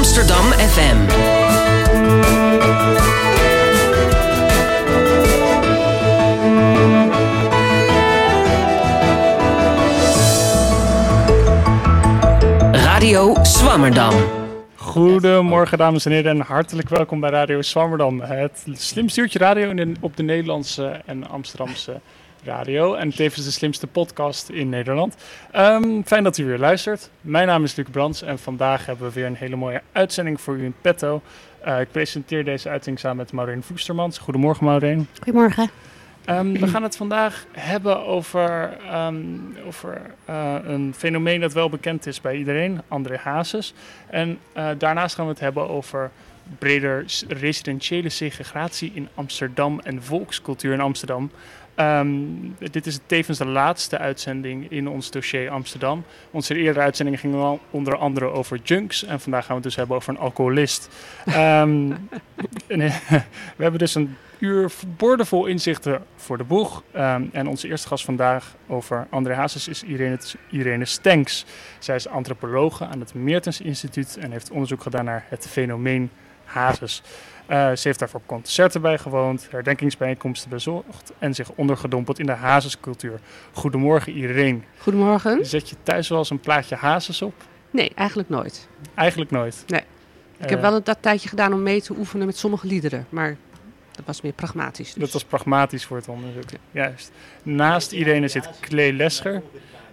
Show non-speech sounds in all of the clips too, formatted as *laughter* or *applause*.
Amsterdam FM. Radio Swammerdam. Goedemorgen dames en heren en hartelijk welkom bij Radio Swammerdam. Het slimste uurtje radio op de Nederlandse en Amsterdamse radio. En tevens de slimste podcast in Nederland. Ehm, fijn dat u weer luistert. Mijn naam is Luc Brands en vandaag hebben we weer een hele mooie uitzending voor u in petto. Eh, ik presenteer deze uitzending samen met Maureen Voestermans. Goedemorgen Maureen. Goedemorgen. Ehm, we gaan het vandaag hebben over, ehm, over eh, een fenomeen dat wel bekend is bij iedereen, André Hazes. En eh, daarnaast gaan we het hebben over breder residentiële segregatie in Amsterdam en volkscultuur in Amsterdam. Ehm, dit is tevens de laatste uitzending in ons dossier Amsterdam. Onze eerdere uitzendingen gingen al onder andere over junks. En vandaag gaan we het dus hebben over een alcoholist. Ehm, *laughs* eh, *laughs* we hebben dus een uur boordevol inzichten voor de boeg. Ehm, en onze eerste gast vandaag over André Hazes is Irene, Irene Stenks. Zij is antropologe aan het Meertens Instituut en heeft onderzoek gedaan naar het fenomeen Hazes. Eh, ze heeft daarvoor concerten bijgewoond, herdenkingsbijeenkomsten bezocht en zich ondergedompeld in de Hazescultuur. Goedemorgen Irene. Goedemorgen. Zet je thuis wel eens een plaatje Hazes op? Nee, eigenlijk nooit. Eigenlijk nooit. Nee. Ik heb Eh, wel een dat tijdje gedaan om mee te oefenen met sommige liederen, maar dat was meer pragmatisch. Dus. Dat was pragmatisch voor het onderzoek. Juist. Naast Irene zit Klee Lescher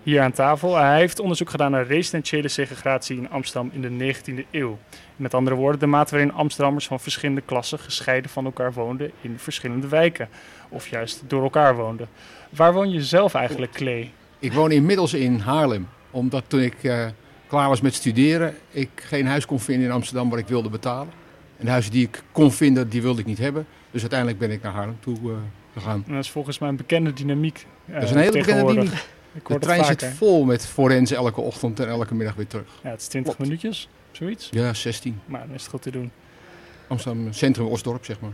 hier aan tafel. Hij heeft onderzoek gedaan naar residentiële segregatie in Amsterdam in de 19e eeuw. Met andere woorden, de mate waarin Amsterdammers van verschillende klassen gescheiden van elkaar woonden in verschillende wijken. Of juist door elkaar woonden. Waar woon je zelf eigenlijk, Klee? Ik woon inmiddels in Haarlem, omdat toen ik eh, klaar was met studeren, ik geen huis kon vinden in Amsterdam waar ik wilde betalen. En de huizen die ik kon vinden, die wilde ik niet hebben. Dus uiteindelijk ben ik naar Haarlem toe eh, gegaan. En dat is volgens mij een bekende dynamiek. eh, Dat is een hele bekende dynamiek. Ik De trein zit vol met forensen elke ochtend en elke middag weer terug. Ja, het is 20 Klopt. minuutjes, zoiets. Ja, 16. Maar dan is het goed te doen. Amsterdam Centrum Osdorp, zeg maar.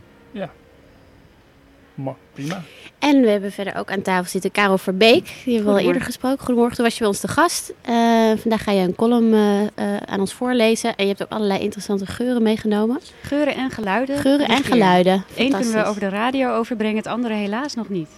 Ma, prima. En we hebben verder ook aan tafel zitten Karel Verbeek. Die hebben we al eerder gesproken. Goedemorgen, toen was je bij ons te gast. Eh, vandaag ga je een column eh, eh, aan ons voorlezen. En je hebt ook allerlei interessante geuren meegenomen. Geuren en geluiden. Geuren en geluiden. Eén kunnen we over de radio overbrengen, het andere helaas nog niet.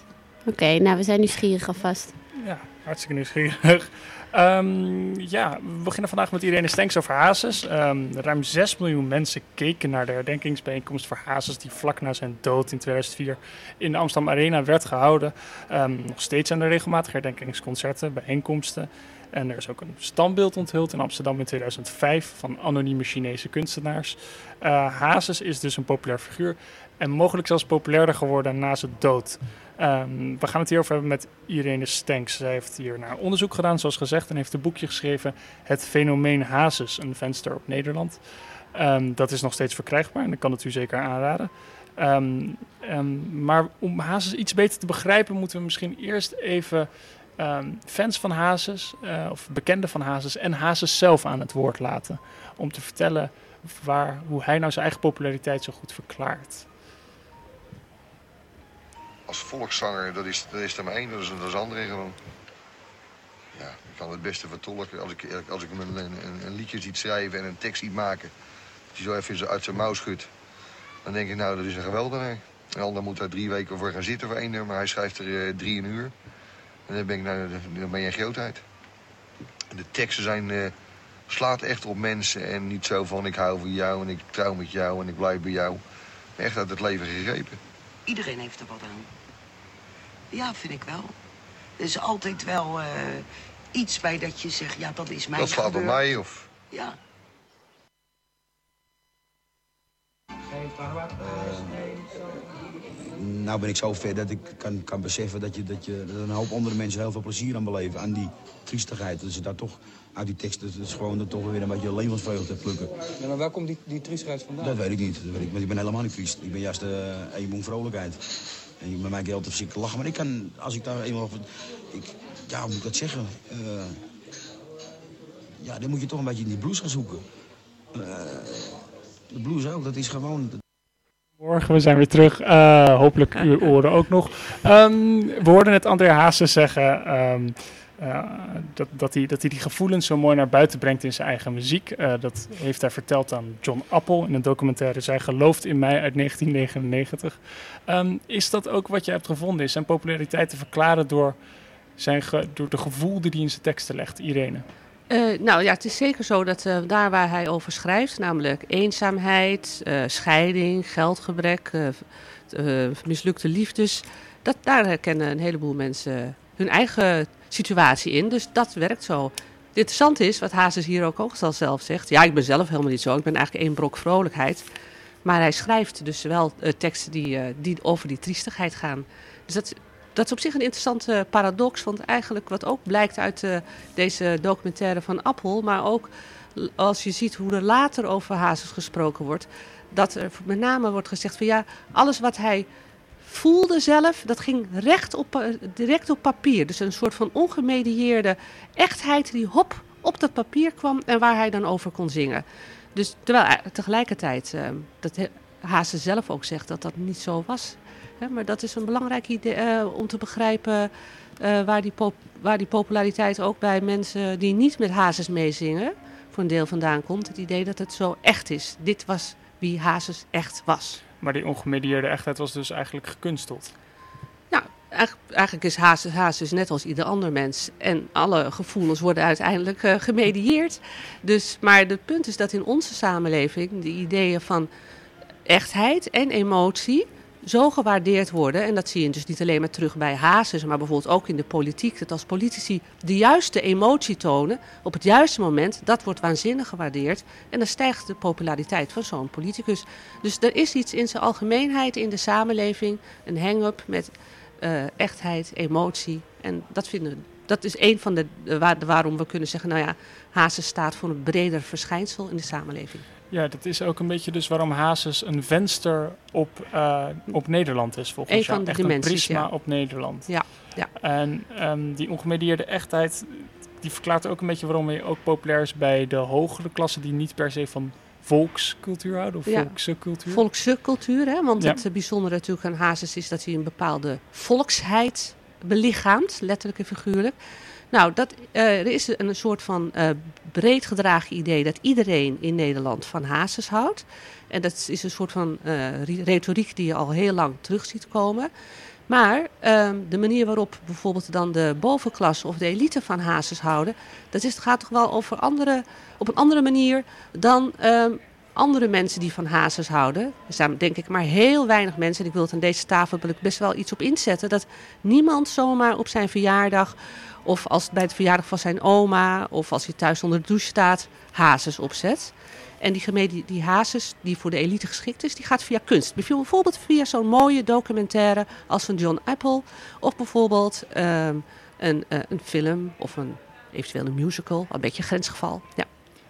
Oké, nou we zijn nieuwsgierig alvast. Ja, hartstikke nieuwsgierig. Ehm, ja, we beginnen vandaag met Irene Stenks over Hazes. Ehm, ruim 6 miljoen mensen keken naar de herdenkingsbijeenkomst voor Hazes... die vlak na zijn dood in 2004 in de Amsterdam Arena werd gehouden. Ehm, nog steeds zijn er regelmatig herdenkingsconcerten, bijeenkomsten. En er is ook een standbeeld onthuld in Amsterdam in 2005 van anonieme Chinese kunstenaars. Eh Hazes is dus een populair figuur en mogelijk zelfs populairder geworden na zijn dood. Ehm, we gaan het hierover hebben met Irene Stenks. Zij heeft hier naar onderzoek gedaan, zoals gezegd, en heeft een boekje geschreven: Het fenomeen Hazes, een venster op Nederland. Ehm, dat is nog steeds verkrijgbaar en ik kan het u zeker aanraden. Ehm, maar om Hazes iets beter te begrijpen, moeten we misschien eerst even fans van Hazes, eh, of bekenden van Hazes en Hazes zelf aan het woord laten. Om te vertellen waar, hoe hij nou zijn eigen populariteit zo goed verklaart. Als volkszanger, dat is, dat is er maar één, dat is, dat is André gewoon. Ja, ik kan het beste vertolken. Als ik, als ik een, een, een liedje ziet schrijven en een tekst ziet maken, die zo even uit zijn mouw schudt, dan denk ik, nou, dat is een geweldenaar. Een ander moet daar drie weken voor gaan zitten voor één nummer, hij schrijft er eh, drie een uur. En dan ben ik, nou, dan ben je een grootheid. En de teksten zijn, eh, slaat echt op mensen en niet zo van ik hou van jou en ik trouw met jou en ik blijf bij jou. Echt uit het leven gegrepen. Iedereen heeft er wat aan. Ja, vind ik wel. Er is altijd wel eh, iets bij dat je zegt, ja, dat is mij Dat slaat op mij of Ja. Nou ben ik zo ver dat ik kan, kan beseffen dat, je, dat, je, dat een hoop andere mensen heel veel plezier aan beleven. Aan die triestigheid. Dat ze daar toch uit die tekst, dat is gewoon er toch weer een beetje levensvreugde te plukken. Ja, maar waar komt die, die triestigheid vandaan? Dat weet ik niet. Dat weet ik, want ik ben helemaal niet triest. Ik ben juist uh, een boem vrolijkheid. En je- bij mij je altijd verschrikkelijk lachen. Maar ik kan, als ik daar eenmaal over... Ik, ja, hoe moet ik dat zeggen? Eh, ja, dan moet je toch een beetje in die blues gaan zoeken. Eh, de blues ook, dat is gewoon... Morgen, we zijn weer terug. Eh, hopelijk uw oren ook nog. Ehm, we hoorden net André Hazes zeggen. ehm, eh, dat, dat, hij, dat hij die gevoelens zo mooi naar buiten brengt in zijn eigen muziek. Eh, dat heeft hij verteld aan John Appel in een documentaire Zij gelooft in mij uit 1999. Ehm, is dat ook wat je hebt gevonden? Is zijn populariteit te verklaren door, zijn door de gevoel die hij in zijn teksten legt, Irene? Eh, nou ja, het is zeker zo dat daar waar hij over schrijft, namelijk eenzaamheid, scheiding, geldgebrek, mislukte liefdes, dat, daar herkennen een heleboel mensen hun eigen situatie in. Dus dat werkt zo. Het interessante is, wat Hazes hier ook, al zelf zegt, ja, ik ben zelf helemaal niet zo, ik ben eigenlijk één brok vrolijkheid. Maar hij schrijft dus wel eh, teksten die, eh, die over die triestigheid gaan. Dus dat, dat is op zich een interessante paradox. Want eigenlijk wat ook blijkt uit eh, deze documentaire van Appel... maar ook als je ziet hoe er later over Hazes gesproken wordt... dat er met name wordt gezegd van ja, alles wat hij voelde zelf... dat ging recht op, direct op papier. Dus een soort van ongemedieerde echtheid die hop op dat papier kwam... en waar hij dan over kon zingen. Dus terwijl hij- tegelijkertijd, eh, dat Hazes zelf ook zegt dat dat niet zo was... Hè, maar dat is een belangrijk idee eh, om te begrijpen eh, waar, die waar die populariteit ook bij mensen die niet met Hazes meezingen voor een deel vandaan komt. Het idee dat het zo echt is. Dit was wie Hazes echt was. Maar die ongemedieerde echtheid was dus eigenlijk gekunsteld. Nou, eigenlijk, is Hazes net als ieder ander mens. En alle gevoelens worden uiteindelijk eh, gemedieerd. Dus, maar het punt is dat in onze samenleving de ideeën van echtheid en emotie zo gewaardeerd worden. En dat zie je dus niet alleen maar terug bij Hazes, maar bijvoorbeeld ook in de politiek. Dat als politici de juiste emotie tonen op het juiste moment, dat wordt waanzinnig gewaardeerd. En dan stijgt de populariteit van zo'n politicus. Dus er is iets in zijn algemeenheid in de samenleving, een hang-up met eh, echtheid, emotie. En dat, vinden, dat is een van de, de waar- waarom we kunnen zeggen, nou ja, Hazes staat voor een breder verschijnsel in de samenleving. Ja, dat is ook een beetje dus waarom Hazes een venster op, eh, op Nederland is volgens Een jou. van de Echt dimensies, een prisma ja. op Nederland. Ja, ja. En ehm, die ongemedieerde echtheid, die verklaart ook een beetje waarom hij ook populair is bij de hogere klassen die niet per se van volkscultuur houden of Ja. volkse cultuur. Volkse cultuur, hè? want Ja. het bijzondere natuurlijk aan Hazes is dat hij een bepaalde volksheid belichaamt, letterlijk en figuurlijk. Nou, dat, eh, er is een soort van eh, breed gedragen idee dat iedereen in Nederland van Hazes houdt. En dat is een soort van eh, re- retoriek die je al heel lang terug ziet komen. Maar ehm, de manier waarop bijvoorbeeld dan de bovenklasse of de elite van Hazes houden, dat is, gaat toch wel over andere, op een andere manier dan ehm, andere mensen die van hazes houden. Er zijn denk ik maar heel weinig mensen. En ik wil het aan deze tafel best wel iets op inzetten. Dat niemand zomaar op zijn verjaardag. Of als bij het verjaardag van zijn oma. Of als hij thuis onder de douche staat. Hazes opzet. En die, gemedie, die hazes die voor de elite geschikt is, die gaat via kunst. Bijvoorbeeld via zo'n mooie documentaire als van John Apple. Of bijvoorbeeld ehm, een, eh, een film of een, eventueel een musical. Een beetje grensgeval. Ja.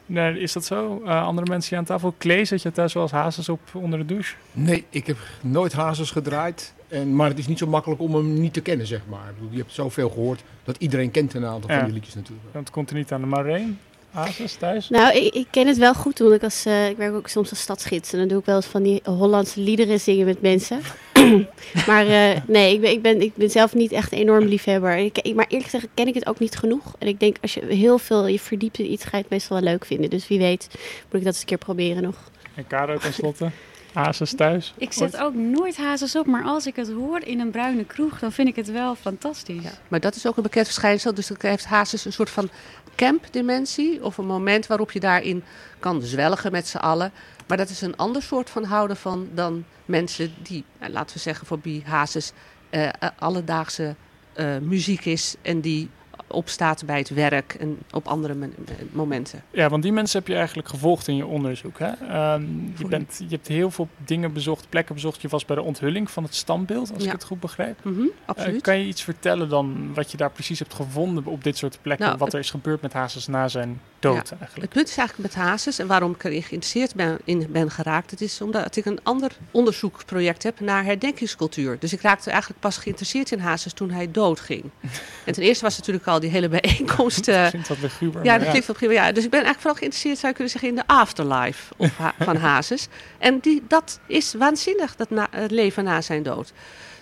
Nee, is dat zo? Eh, andere mensen hier aan tafel. Klees, zet je thuis wel eens Hazes op onder de douche? Nee, ik heb nooit Hazes gedraaid. En, maar het is niet zo makkelijk om hem niet te kennen, zeg maar. Ik bedoel, je hebt zoveel gehoord dat iedereen kent een aantal Ja. van die liedjes natuurlijk. Dat komt er niet aan de Marijn. Hazes thuis? Nou, ik, ik ken het wel goed, omdat ik, als, eh, ik werk ook soms als stadsgids. En dan doe ik wel eens van die Hollandse liederen zingen met mensen. *clears throat* maar eh, nee, ik ben, ik, ben, ik ben zelf niet echt een enorm liefhebber. Ik- maar eerlijk gezegd ken ik het ook niet genoeg. En ik denk, als je heel veel je verdiept in iets, ga je het meestal wel leuk vinden. Dus wie weet moet ik dat eens een keer proberen nog. En Caro tenslotte. *laughs* Hazes thuis? Ik zet ook nooit hazes op, maar als ik het hoor in een bruine kroeg, dan vind ik het wel fantastisch. Maar dat is ook een bekend verschijnsel. Dus dan heeft Hazes een soort van campdimensie. Of een moment waarop je daarin kan zwelgen met z'n allen. Maar dat is een ander soort van houden van dan mensen die, eh, laten we zeggen voor wie Hazes eh, eh, alledaagse eh, muziek is. En die opstaat bij het werk en op andere men- momenten. Ja, want die mensen heb je eigenlijk gevolgd in je onderzoek. Hè? Ehm, je, bent, je hebt heel veel dingen bezocht, plekken bezocht. Je was bij de onthulling van het standbeeld, als Ja. ik het goed begrijp. Mhm, Eh, absoluut. kan je iets vertellen dan wat je daar precies hebt gevonden op dit soort plekken? Nou, wat het- er is gebeurd met Hazes na zijn dood Ja, eigenlijk? Het punt is eigenlijk met Hazes en waarom ik erin geïnteresseerd ben, in ben geraakt. Het is omdat ik een ander onderzoeksproject heb naar herdenkingscultuur. Dus ik raakte eigenlijk pas geïnteresseerd in Hazes toen hij doodging. *laughs* en ten eerste was natuurlijk al die hele bijeenkomst. *laughs* Ik vind dat luguber. ja, dat klinkt wel prima. Ja, dus ik ben eigenlijk vooral geïnteresseerd, zou je kunnen zeggen, in de afterlife of ha- *laughs* van Hazes. En die, dat is waanzinnig, dat na, het leven na zijn dood.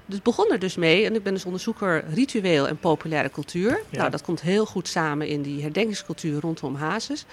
Dus het begon er dus mee, en ik ben dus onderzoeker ritueel en populaire cultuur. Ja. Nou, dat komt heel goed samen in die herdenkingscultuur rondom Hazes.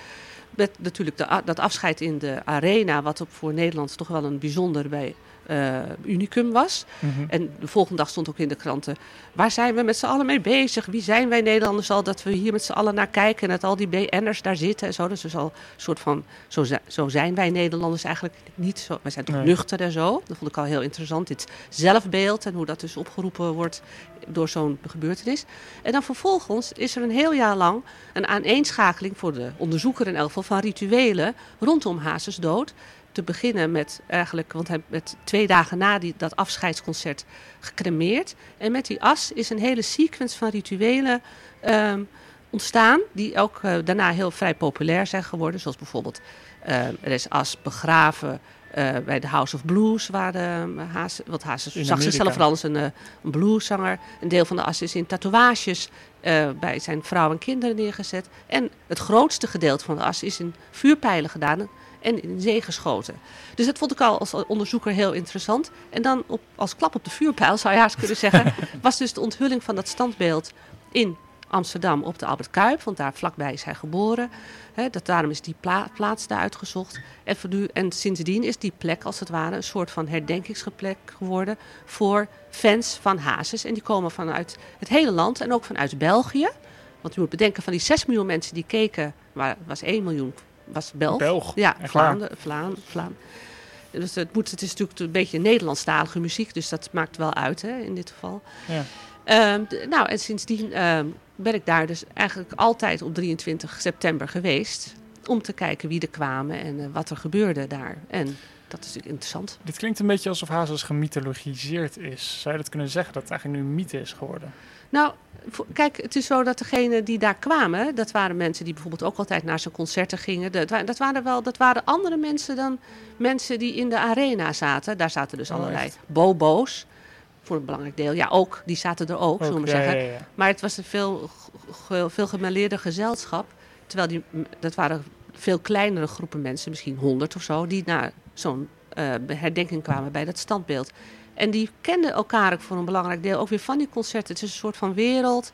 Met natuurlijk de, dat afscheid in de arena, wat op voor Nederland toch wel een bijzonder bij, eh, unicum was. Mhm. En de volgende dag stond ook in de kranten, waar zijn we met z'n allen mee bezig? Wie zijn wij Nederlanders al dat we hier met z'n allen naar kijken en dat al die BN'ers daar zitten en zo. Dus is al een soort van, zo, zo zijn wij Nederlanders eigenlijk niet zo. Wij zijn toch Nee. nuchter en zo. Dat vond ik al heel interessant, dit zelfbeeld en hoe dat dus opgeroepen wordt door zo'n gebeurtenis. En dan vervolgens is er een heel jaar lang een aaneenschakeling voor de onderzoeker in elk geval van rituelen rondom Hazes dood. Te beginnen met eigenlijk, want hij werd twee dagen na die, dat afscheidsconcert gecremeerd. En met die as is een hele sequence van rituelen ehm, ontstaan, die ook eh, daarna heel vrij populair zijn geworden. Zoals bijvoorbeeld, eh, er is as begraven eh, bij de House of Blues, waar de uh, Haas, wat In zag zichzelf vooral als een, eh, een blueszanger. Een deel van de as is in tatoeages bij zijn vrouw en kinderen neergezet. En het grootste gedeelte van de as is in vuurpijlen gedaan en in zee geschoten. Dus dat vond ik al als onderzoeker heel interessant. En dan op, als klap op de vuurpijl, zou je haast kunnen zeggen, *laughs* was dus de onthulling van dat standbeeld in Amsterdam op de Albert Kuip, want daar vlakbij is hij geboren. Dat, daarom is die pla- plaats daar uitgezocht. En, en sindsdien is die plek als het ware een soort van herdenkingsplek geworden voor fans van Hazes. En die komen vanuit het hele land en ook vanuit België. Want je moet bedenken, van die 6 miljoen mensen die keken, waar was 1 miljoen was Belg. Belg, Ja. Vlaanderen. Vlaam, Vlaam. Dus het, moet, het is natuurlijk een beetje Nederlandstalige muziek, dus dat maakt wel uit hè, in dit geval. Ja. Ehm, nou, en sindsdien ehm, ben ik daar dus eigenlijk altijd op 23 september geweest. Om te kijken wie er kwamen en eh, wat er gebeurde daar. En dat is natuurlijk interessant. Dit klinkt een beetje alsof Hazes gemythologiseerd is. Zou je dat kunnen zeggen, dat het eigenlijk nu een mythe is geworden? Nou, kijk, het is zo dat degenen die daar kwamen, dat waren mensen die bijvoorbeeld ook altijd naar zijn concerten gingen. Dat, wa- dat waren wel, dat waren andere mensen dan mensen die in de arena zaten. Daar zaten dus Oh, allerlei echt? bobo's. Voor een belangrijk deel. Ja, ook. Die zaten er ook, zullen we ja, zeggen. ja, ja. Maar het was een veel, veel gezelschap. Terwijl die, dat waren veel kleinere groepen mensen, misschien honderd of zo, die naar zo'n eh, herdenking kwamen bij dat standbeeld. En die kenden elkaar ook voor een belangrijk deel ook weer van die concerten. Het is een soort van wereld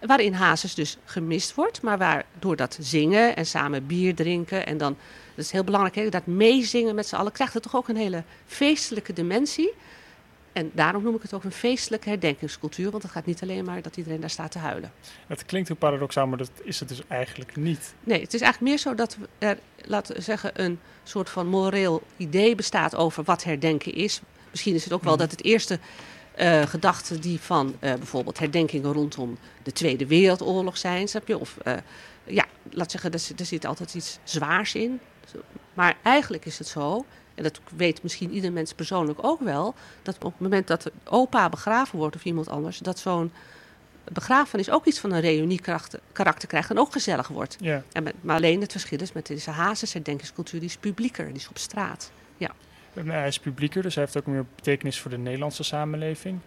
waarin Hazes dus gemist wordt, maar waar door dat zingen en samen bier drinken en dan, dat is heel belangrijk, hè, dat meezingen met z'n allen, krijgt het toch ook een hele feestelijke dimensie. En daarom noem ik het ook een feestelijke herdenkingscultuur, want het gaat niet alleen maar dat iedereen daar staat te huilen. Het klinkt heel paradoxaal, maar dat is het dus eigenlijk niet. Nee, het is eigenlijk meer zo dat er, laten we zeggen, een soort van moreel idee bestaat over wat herdenken is. Misschien is het ook wel Mhm. dat het eerste eh gedachten die van eh, bijvoorbeeld herdenkingen rondom de Tweede Wereldoorlog zijn, snap je? Of eh, ja, laat zeggen, er, zit- er zit altijd iets zwaars in. Maar eigenlijk is het zo, en dat weet misschien ieder mens persoonlijk ook wel, dat op het moment dat opa begraven wordt of iemand anders, dat zo'n begrafenis ook iets van een reunie-karakter karakter krijgt en ook gezellig wordt. Ja. En met, maar alleen het verschil is met deze Hazes herdenkingscultuur, die is publieker, die is op straat. Ja. Hij is publieker, dus hij heeft ook meer betekenis voor de Nederlandse samenleving.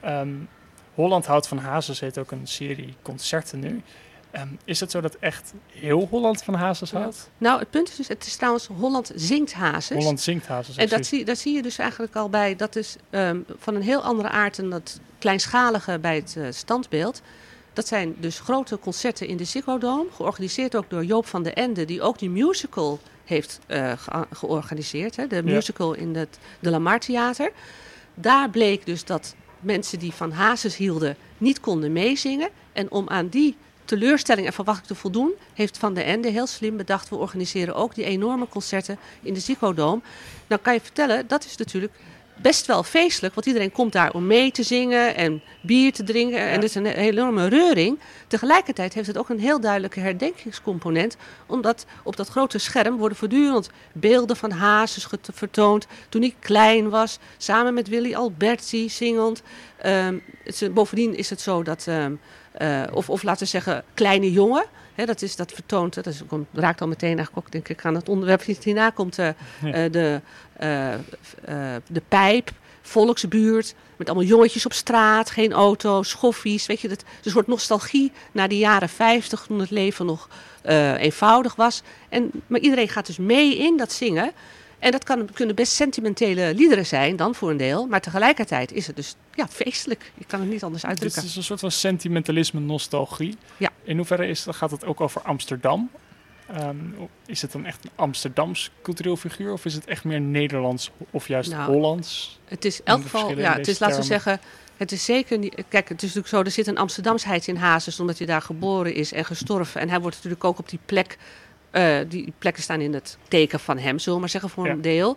Ehm, Holland houdt van Hazes heet ook een serie concerten nu. Ehm, is het zo dat echt heel Holland van Hazes houdt? Nou, het punt is dus, het is trouwens Holland zingt Hazes. Holland zingt Hazes. En dat zie, daar zie je dus eigenlijk al bij. Dat is ehm, van een heel andere aard dan dat kleinschalige bij het eh, standbeeld. Dat zijn dus grote concerten in de Ziggo Dome. Georganiseerd ook door Joop van den Ende, die ook die musical heeft eh, ge- georganiseerd. Hè, de Ja. musical in het de Lamar Theater. Daar bleek dus dat mensen die van Hazes hielden niet konden meezingen. En om aan die teleurstelling en verwachting te voldoen, heeft Van den Ende heel slim bedacht. We organiseren ook die enorme concerten in de Ziggo Dome. Nou kan je vertellen, dat is natuurlijk best wel feestelijk. Want iedereen komt daar om mee te zingen en bier te drinken. En het is een enorme reuring. Tegelijkertijd heeft het ook een heel duidelijke herdenkingscomponent. Omdat op dat grote scherm worden voortdurend beelden van Hazes vertoond. Toen ik klein was, samen met Willy Alberti zingend. Ehm, het bovendien is het zo dat... ehm, eh, of, of laten we zeggen, kleine jongen. Dat, is, dat vertoont, dat is, komt, raakt al meteen eigenlijk ook denk ik aan het onderwerp hierna komt. eh, Ja. eh, de, eh, de pijp, volksbuurt, met allemaal jongetjes op straat, geen auto's, schoffies. Weet je, dat een soort nostalgie naar de jaren 50 toen het leven nog eenvoudig was. En, maar iedereen gaat dus mee in dat zingen. En dat kan, kunnen best sentimentele liederen zijn, dan voor een deel. Maar tegelijkertijd is het dus ja, feestelijk. Je kan het niet anders uitdrukken. is een soort van sentimentalisme, nostalgie. Ja. In hoeverre is, gaat het ook over Amsterdam? Ehm, is het dan echt een Amsterdams cultureel figuur? Of is het echt meer Nederlands of juist Nou, Hollands? Het is elk geval, ja, het is, laten we zeggen, het is zeker niet. Kijk, het is natuurlijk zo, er zit een Amsterdamsheid in Hazes, omdat hij daar geboren is en gestorven. En hij wordt natuurlijk ook op die plek, eh, die plekken staan in het teken van hem, zullen we maar zeggen, voor Ja. een deel.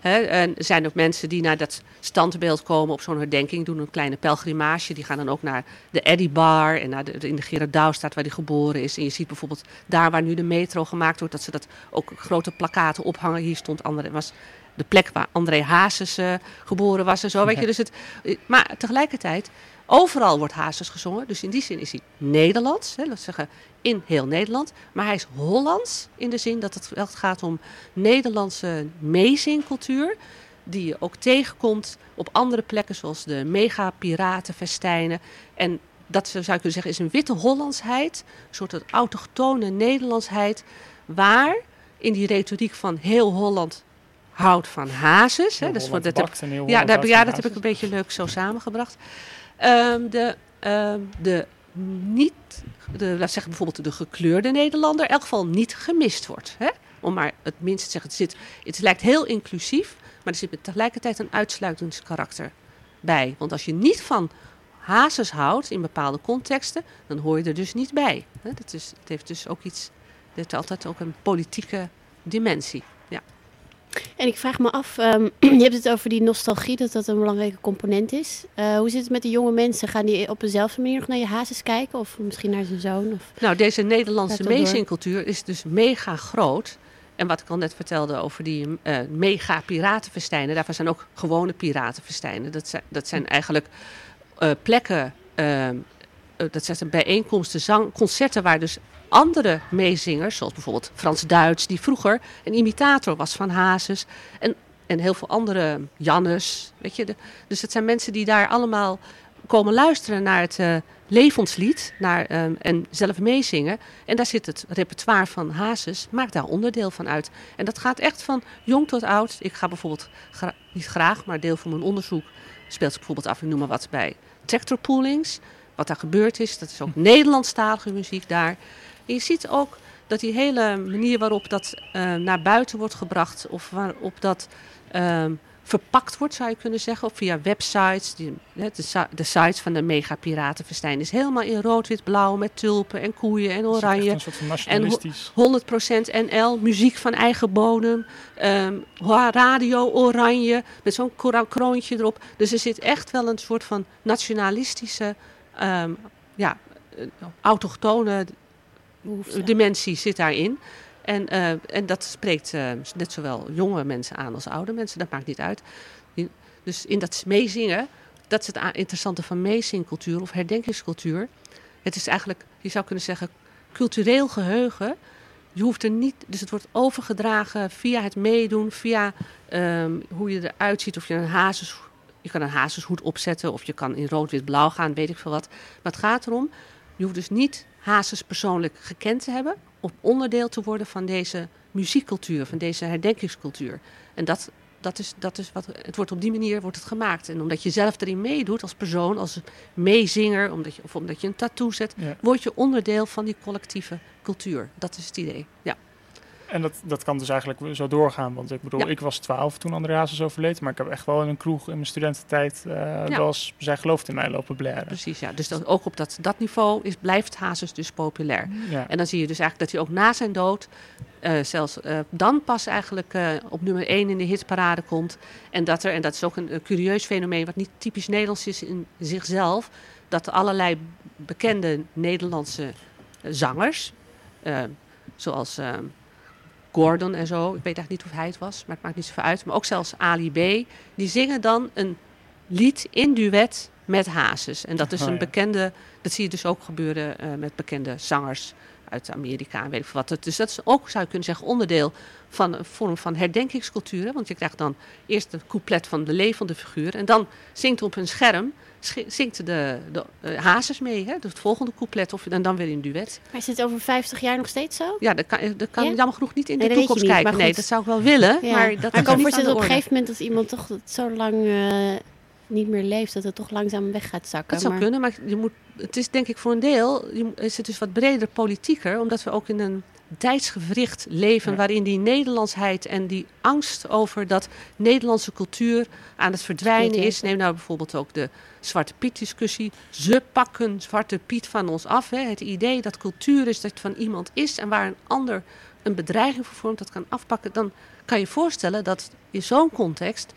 En er zijn ook mensen die naar dat standbeeld komen op zo'n herdenking, doen een kleine pelgrimage. Die gaan dan ook naar de Eddy Bar en naar de, in de Gerardouwstraat waar hij geboren is. En je ziet bijvoorbeeld daar waar nu de metro gemaakt wordt, dat ze dat ook grote plakaten ophangen. Hier stond André, was de plek waar André Hazes eh, geboren was en zo. Weet je, dus het, eh, maar tegelijkertijd, overal wordt Hazes gezongen. Dus in die zin is hij Nederlands, hè, laten zeggen in heel Nederland. Maar hij is Hollands in de zin dat het gaat om Nederlandse meezingcultuur. Die je ook tegenkomt op andere plekken, zoals de mega-piratenfestijnen. En dat zou je kunnen zeggen is een witte Hollandsheid, een soort autochtone Nederlandsheid, waar in die retoriek van heel Holland houdt van hazes. Hè, dus dat heb- ja, ja, dat heb ik een beetje leuk zo samengebracht. Ehm, de, ehm, de niet, de, we zeggen bijvoorbeeld de gekleurde Nederlander, in elk geval niet gemist wordt. Hè? Om maar het minst te zeggen, het, zit, het lijkt heel inclusief, maar er zit tegelijkertijd een uitsluitingskarakter bij. Want als je niet van hazes houdt in bepaalde contexten, dan hoor je er dus niet bij. Hè? Dat is, het heeft dus ook iets, het altijd ook een politieke dimensie. En ik vraag me af, ehm, *clears throat* je hebt het over die nostalgie, dat dat een belangrijke component is. Eh, hoe zit het met de jonge mensen? Gaan die op dezelfde manier nog naar je hazes kijken? Of misschien naar zijn zoon? Of... Nou, deze Nederlandse meezingcultuur is dus mega groot. En wat ik al net vertelde over die eh, mega piratenfestijnen, daarvan zijn ook gewone piratenfestijnen. Dat zijn, dat zijn eigenlijk eh, plekken, eh, eh, dat zijn bijeenkomsten, zang, concerten waar dus andere meezingers, zoals bijvoorbeeld Frans Duits, die vroeger een imitator was van Hazes. En, en heel veel andere, Jannes, weet je. Dus het zijn mensen die daar allemaal komen luisteren naar het eh, levenslied naar, ehm, en zelf meezingen. En daar zit het repertoire van Hazes, maakt daar onderdeel van uit. En dat gaat echt van jong tot oud. Ik ga bijvoorbeeld, niet graag, maar deel van mijn onderzoek speelt zich bijvoorbeeld af, ik noem maar wat, bij tractorpoolings. Wat daar gebeurd is, dat is ook Nederlandstalige muziek daar. En je ziet ook dat die hele manier waarop dat eh, naar buiten wordt gebracht, of waarop dat ehm, verpakt wordt, zou je kunnen zeggen, of via websites. Die, de, de sites van de mega-piratenfestijn is helemaal in rood, wit, blauw met tulpen en koeien en Het is echt oranje. een soort van En nationalistisch. 100% NL, muziek van eigen bodem, ehm, radio oranje, met zo'n kroontje erop. Dus er zit echt wel een soort van nationalistische, ehm, ja, eh, autochtone Behoefte. dimensie zit daarin. En, eh, en dat spreekt eh, net zowel jonge mensen aan als oude mensen, dat maakt niet uit. Dus in dat meezingen, dat is het interessante van meezingcultuur of herdenkingscultuur. Het is eigenlijk, je zou kunnen zeggen, cultureel geheugen. Je hoeft er niet, dus het wordt overgedragen via het meedoen, via ehm, hoe je eruit ziet. Of je een hazes, je kan een hazeshoed opzetten of je kan in rood, wit, blauw gaan, weet ik veel wat. Maar het gaat erom, je hoeft dus niet hazes persoonlijk gekend te hebben om onderdeel te worden van deze muziekcultuur, van deze herdenkingscultuur. En dat, dat is, dat is wat, het wordt op die manier wordt het gemaakt. En omdat je zelf erin meedoet als persoon, als meezinger, omdat je, of omdat je een tattoo zet, Ja. word je onderdeel van die collectieve cultuur. Dat is het idee. Ja. En dat, dat kan dus eigenlijk zo doorgaan. Want ik bedoel, Ja. ik was 12 toen André Hazes overleed. Maar ik heb echt wel in een kroeg in mijn studententijd Ja. eens Zij gelooft in mij lopen blaren. Precies, ja. Dus dat, ook op dat, dat niveau is, blijft Hazes dus populair. Ja. En dan zie je dus eigenlijk dat hij ook na zijn dood, eh, zelfs eh, dan pas eigenlijk op nummer 1 in de hitparade komt. En dat er, en dat is ook een, curieus fenomeen wat niet typisch Nederlands is in zichzelf, dat allerlei bekende Nederlandse zangers, zoals Gordon en zo, ik weet eigenlijk niet of hij het was, maar het maakt niet zoveel uit, maar ook zelfs Ali B, die zingen dan een lied in duet met Hazes. En dat is Oh, een ja. bekende, dat zie je dus ook gebeuren eh, met bekende zangers. Uit Amerika en weet ik veel wat. Dus dat is ook, zou je kunnen zeggen, onderdeel van een vorm van herdenkingscultuur. hè. Want je krijgt dan eerst een couplet van de levende figuur. En dan zingt op een scherm, zingt de, de eh, hazes mee. Hè? Dus het volgende couplet of, en dan weer in duet. Maar is het over 50 jaar nog steeds zo? Ja, dat kan, dat kan Ja? jammer genoeg niet in Nee, de toekomst kijken. Nee, dat zou ik wel willen, Ja. maar dat maar kan de voorstellen op een gegeven moment dat iemand toch zo lang eh, niet meer leeft, dat het toch langzaam weg gaat zakken. Dat zou maar... kunnen, maar je moet, het is denk ik voor een deel is het dus wat breder politieker, omdat we ook in een tijdsgewricht leven Ja. waarin die Nederlandsheid en die angst over dat Nederlandse cultuur aan het verdwijnen is. Neem nou bijvoorbeeld ook de Zwarte Piet discussie. Ze pakken Zwarte Piet van ons af. Hè. Het idee dat cultuur is dat het van iemand is en waar een ander een bedreiging voor vormt, dat kan afpakken. Dan kan je voorstellen dat in zo'n context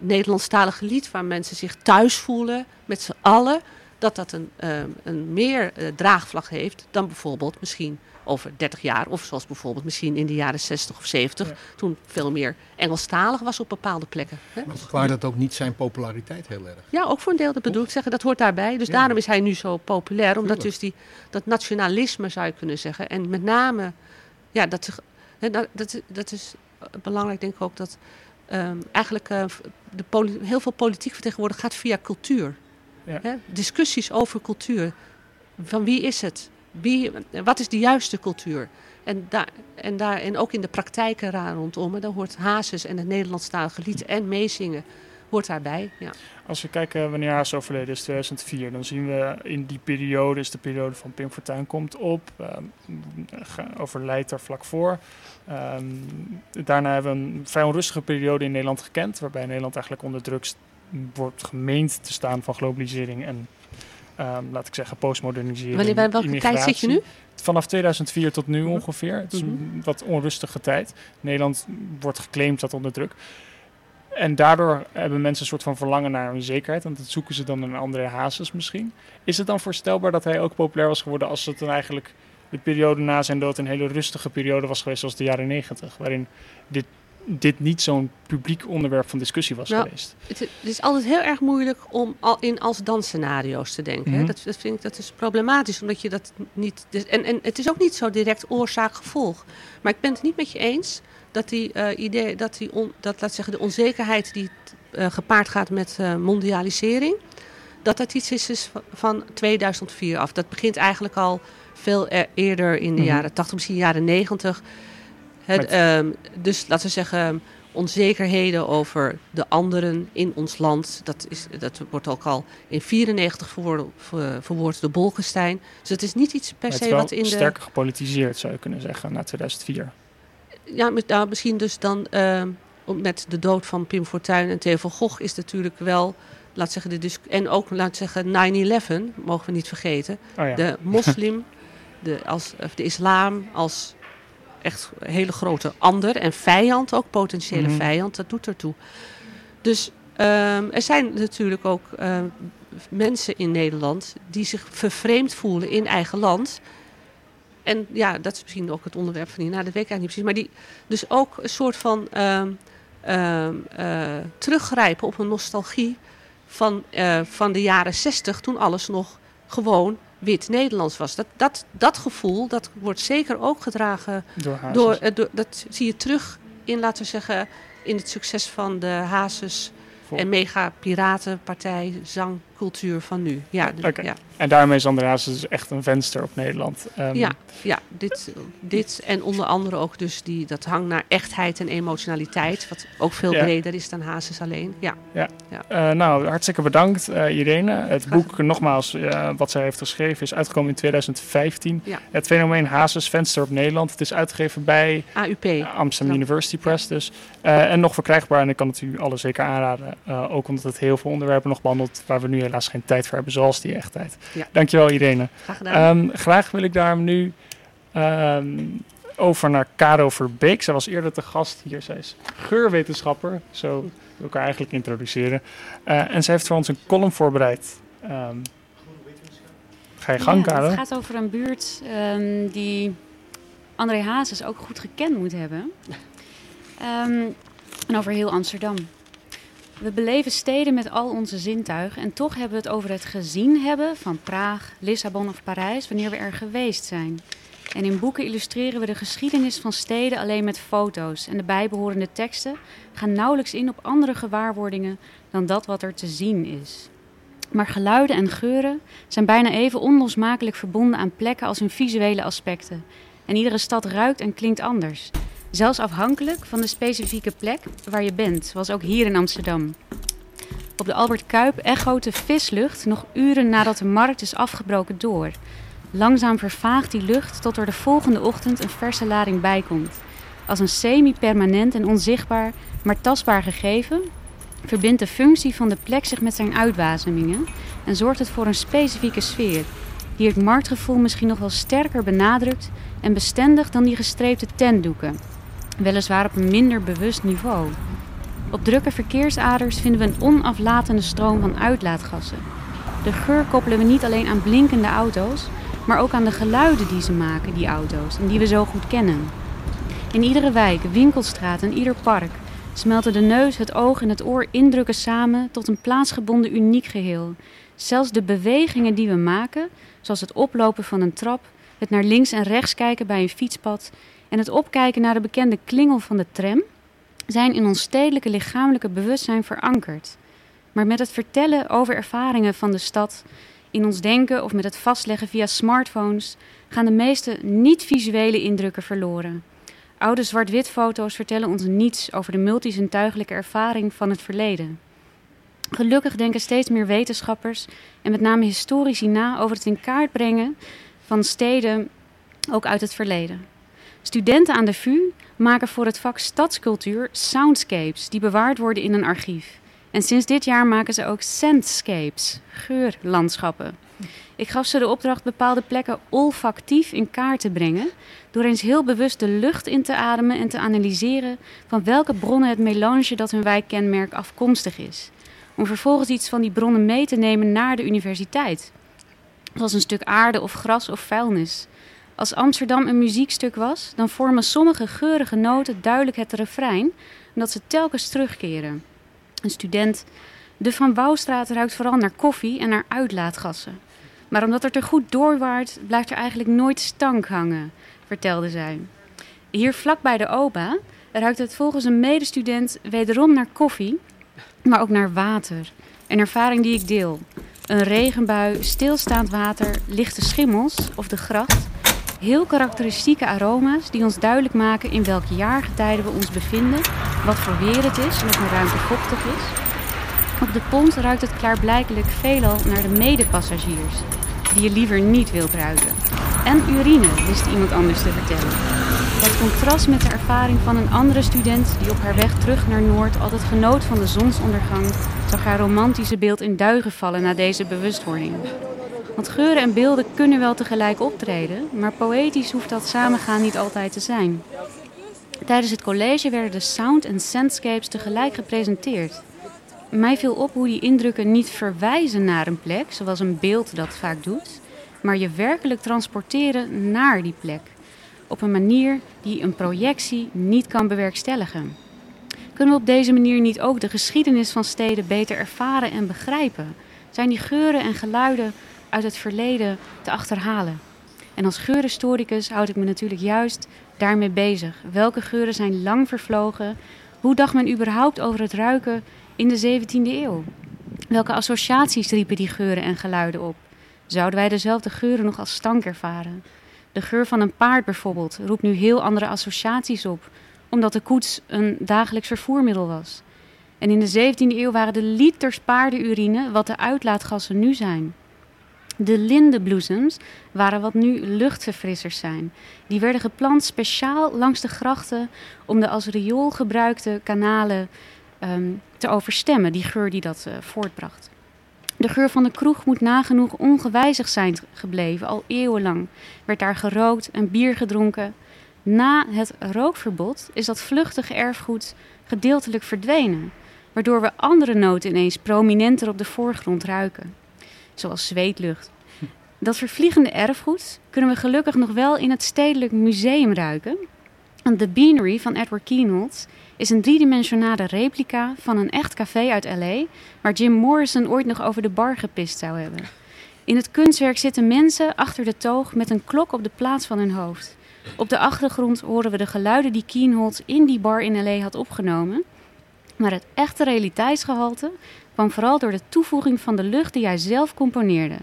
Nederlandstalige lied waar mensen zich thuis voelen met z'n allen, dat dat een, ehm, een meer eh, draagvlak heeft dan bijvoorbeeld misschien over 30 jaar, of zoals bijvoorbeeld misschien in de jaren 60 of 70, Ja. toen veel meer Engelstalig was op bepaalde plekken. Hè? Maar verklaart dat ook niet zijn populariteit heel erg? Ja, ook voor een deel, dat bedoel ik zeggen, dat hoort daarbij. Dus Ja. daarom is hij nu zo populair, omdat Tuurlijk. dus die, dat nationalisme zou je kunnen zeggen. En met name, ja, dat, zich- hè, dat, dat, dat is eh, belangrijk denk ik ook, dat ehm, eigenlijk eh, de heel veel politiek vertegenwoordigd gaat via cultuur. Ja. Hè? Discussies over cultuur. Van wie is het? Wie, wat is de juiste cultuur? En, daar, en, daar, en ook in de praktijken ra- rondom, hè, daar hoort Hazes en het Nederlandstalige lied en meezingen hoort daarbij. Ja. Als we kijken wanneer Haas overleden is, 2004, dan zien we in die periode, is de periode van Pim Fortuyn komt op, ehm, overlijdt er vlak voor. Ehm, daarna hebben we een vrij onrustige periode in Nederland gekend, waarbij Nederland eigenlijk onder druk wordt gemeend te staan van globalisering en, ehm, laat ik zeggen, postmodernisering. Wanneer, bij welke tijd zit je nu? Vanaf 2004 tot nu ongeveer. Het is een Mhm. wat onrustige tijd. Nederland wordt geclaimd dat onder druk. En daardoor hebben mensen een soort van verlangen naar een zekerheid. Want dat zoeken ze dan in andere hazes misschien. Is het dan voorstelbaar dat hij ook populair was geworden als het dan eigenlijk de periode na zijn dood een hele rustige periode was geweest zoals de jaren negentig? Waarin dit, dit niet zo'n publiek onderwerp van discussie was Nou, geweest. Het, het is altijd heel erg moeilijk om al in als dansscenario's te denken. hè. Mhm. Dat, dat vind ik dat is problematisch, omdat je dat niet. dus- en, en het is ook niet zo direct oorzaak-gevolg. Maar ik ben het niet met je eens dat die eh, idee, dat die on, dat laat zeggen de onzekerheid die eh, gepaard gaat met eh, mondialisering, dat dat iets is, is van- van 2004 af. Dat begint eigenlijk al veel e- eerder in de Mhm. jaren 80, misschien jaren 90. Het, Met- ehm, dus laten we zeggen, onzekerheden over de anderen in ons land. Dat, is, dat wordt ook al in 94 verwoord, ver- verwoord door Bolkestein. Dus het is niet iets per se wat in de... sterker gepolitiseerd zou je kunnen zeggen na 2004. Ja, nou, misschien dus dan ehm, met de dood van Pim Fortuyn en Theo van Gogh is natuurlijk wel... Laat zeggen, de en ook laat zeggen 9-11, mogen we niet vergeten. Oh ja. De *laughs* moslim, de, als, of de islam als echt een hele grote ander en vijand, ook potentiële Mhm. vijand, dat doet ertoe. Dus ehm, er zijn natuurlijk ook ehm, mensen in Nederland die zich vervreemd voelen in eigen land. En ja, dat is misschien ook het onderwerp van dat weet ik eigenlijk niet precies. Maar die dus ook een soort van ehm, ehm, eh, teruggrijpen op een nostalgie van, eh, van de jaren zestig, toen alles nog gewoon wit Nederlands was. Dat, dat, dat gevoel, dat wordt zeker ook gedragen Door door, eh, door, dat zie je terug in, laten we zeggen, in het succes van de Hazes en mega piratenpartij, zangcultuur van nu. Ja, dus- Oké. ja, En daarmee is André Hazes dus echt een venster op Nederland. Ehm, ja, ja dit, dit en onder andere ook dus die, dat hang naar echtheid en emotionaliteit, wat ook veel Ja. breder is dan Hazes alleen. Ja, Eh, nou, hartstikke bedankt eh, Irene. Het Graag boek, nogmaals, eh, wat zij heeft geschreven, is uitgekomen in 2015. Ja. Het fenomeen Hazes Venster op Nederland. Het is uitgegeven bij AUP. Amsterdam Ja. University Press dus. En nog verkrijgbaar en ik kan het u alle zeker aanraden. Ook omdat het heel veel onderwerpen nog behandelt waar we nu helaas geen tijd voor hebben, zoals die echtheid. Ja. Dankjewel Irene. Graag gedaan. Ehm, graag wil ik daar nu ehm, over naar Caro Verbeek. Zij was eerder te gast hier. Zij is geurwetenschapper. Zo wil ik elkaar eigenlijk introduceren. Eh, en zij heeft voor ons een column voorbereid. Ehm, ga je gang, Ja, Caro? Het gaat over een buurt ehm, die André Hazes ook goed gekend moet hebben. Ehm, en over heel Amsterdam. We beleven steden met al onze zintuigen en toch hebben we het over het gezien hebben van Praag, Lissabon of Parijs wanneer we er geweest zijn. En in boeken illustreren we de geschiedenis van steden alleen met foto's. En de bijbehorende teksten gaan nauwelijks in op andere gewaarwordingen dan dat wat er te zien is. Maar geluiden en geuren zijn bijna even onlosmakelijk verbonden aan plekken als hun visuele aspecten. En iedere stad ruikt en klinkt anders. Zelfs afhankelijk van de specifieke plek waar je bent, zoals ook hier in Amsterdam. Op de Albert Kuip echoot de vislucht nog uren nadat de markt is afgebroken door. Langzaam vervaagt die lucht tot er de volgende ochtend een verse lading bijkomt. Als een semi-permanent en onzichtbaar, maar tastbaar gegeven, verbindt de functie van de plek zich met zijn uitwasemingen en zorgt het voor een specifieke sfeer, die het marktgevoel misschien nog wel sterker benadrukt en bestendigt dan die gestreepte tentdoeken, weliswaar op een minder bewust niveau. Op drukke verkeersaders vinden we een onaflatende stroom van uitlaatgassen. De geur koppelen we niet alleen aan blinkende auto's, maar ook aan de geluiden die ze maken, die auto's, en die we zo goed kennen. In iedere wijk, winkelstraat en ieder park smelten de neus, het oog en het oor indrukken samen tot een plaatsgebonden uniek geheel. Zelfs de bewegingen die we maken, zoals het oplopen van een trap, het naar links en rechts kijken bij een fietspad en het opkijken naar de bekende klingel van de tram, zijn in ons stedelijke lichamelijke bewustzijn verankerd. Maar met het vertellen over ervaringen van de stad, in ons denken of met het vastleggen via smartphones, gaan de meeste niet-visuele indrukken verloren. Oude zwart-wit foto's vertellen ons niets over de multisintuigelijke ervaring van het verleden. Gelukkig denken steeds meer wetenschappers en met name historici na over het in kaart brengen van steden ook uit het verleden. Studenten aan de VU maken voor het vak stadscultuur soundscapes die bewaard worden in een archief. En sinds dit jaar maken ze ook scentscapes, geurlandschappen. Ik gaf ze de opdracht bepaalde plekken olfactief in kaart te brengen, door eens heel bewust de lucht in te ademen en te analyseren van welke bronnen het melange dat hun wijkkenmerk afkomstig is. Om vervolgens iets van die bronnen mee te nemen naar de universiteit. Zoals een stuk aarde of gras of vuilnis. Als Amsterdam een muziekstuk was, dan vormen sommige geurige noten duidelijk het refrein, omdat ze telkens terugkeren. Een student, de Van Wouwstraat ruikt vooral naar koffie en naar uitlaatgassen. Maar omdat het er goed doorwaart, blijft er eigenlijk nooit stank hangen, vertelde zij. Hier vlak bij de OBA ruikt het volgens een medestudent wederom naar koffie, maar ook naar water. Een ervaring die ik deel. Een regenbui, stilstaand water, lichte schimmels of de gracht. Heel karakteristieke aroma's die ons duidelijk maken in welk jaargetijde we ons bevinden, wat voor weer het is en of de ruimte vochtig is. Op de pont ruikt het klaarblijkelijk veelal naar de medepassagiers, die je liever niet wilt ruiken. En urine, wist iemand anders te vertellen. Het contrast met de ervaring van een andere student die op haar weg terug naar Noord altijd genoot van de zonsondergang, zag haar romantische beeld in duigen vallen na deze bewustwording. Want geuren en beelden kunnen wel tegelijk optreden, maar poëtisch hoeft dat samengaan niet altijd te zijn. Tijdens het college werden de sound- en scentscapes tegelijk gepresenteerd. Mij viel op hoe die indrukken niet verwijzen naar een plek, zoals een beeld dat vaak doet, maar je werkelijk transporteren naar die plek. Op een manier die een projectie niet kan bewerkstelligen. Kunnen we op deze manier niet ook de geschiedenis van steden beter ervaren en begrijpen? Zijn die geuren en geluiden uit het verleden te achterhalen? En als geurhistoricus houd ik me natuurlijk juist daarmee bezig. Welke geuren zijn lang vervlogen? Hoe dacht men überhaupt over het ruiken in de 17e eeuw? Welke associaties riepen die geuren en geluiden op? Zouden wij dezelfde geuren nog als stank ervaren? De geur van een paard bijvoorbeeld roept nu heel andere associaties op, omdat de koets een dagelijks vervoermiddel was. En in de 17e eeuw waren de liters paardenurine wat de uitlaatgassen nu zijn. De lindenbloesems waren wat nu luchtverfrissers zijn. Die werden geplant speciaal langs de grachten om de als riool gebruikte kanalen um, te overstemmen, die geur die dat uh, voortbracht. De geur van de kroeg moet nagenoeg ongewijzigd zijn gebleven, al eeuwenlang. Werd daar gerookt en bier gedronken. Na het rookverbod is dat vluchtige erfgoed gedeeltelijk verdwenen, waardoor we andere noten ineens prominenter op de voorgrond ruiken, zoals zweetlucht. Dat vervliegende erfgoed kunnen we gelukkig nog wel in het Stedelijk Museum ruiken. De Beanery van Edward Keynold is een driedimensionale replica van een echt café uit LA, waar Jim Morrison ooit nog over de bar gepist zou hebben. In het kunstwerk zitten mensen achter de toog met een klok op de plaats van hun hoofd. Op de achtergrond horen we de geluiden die Keenholz in die bar in L.A. had opgenomen. Maar het echte realiteitsgehalte kwam vooral door de toevoeging van de lucht die hij zelf componeerde.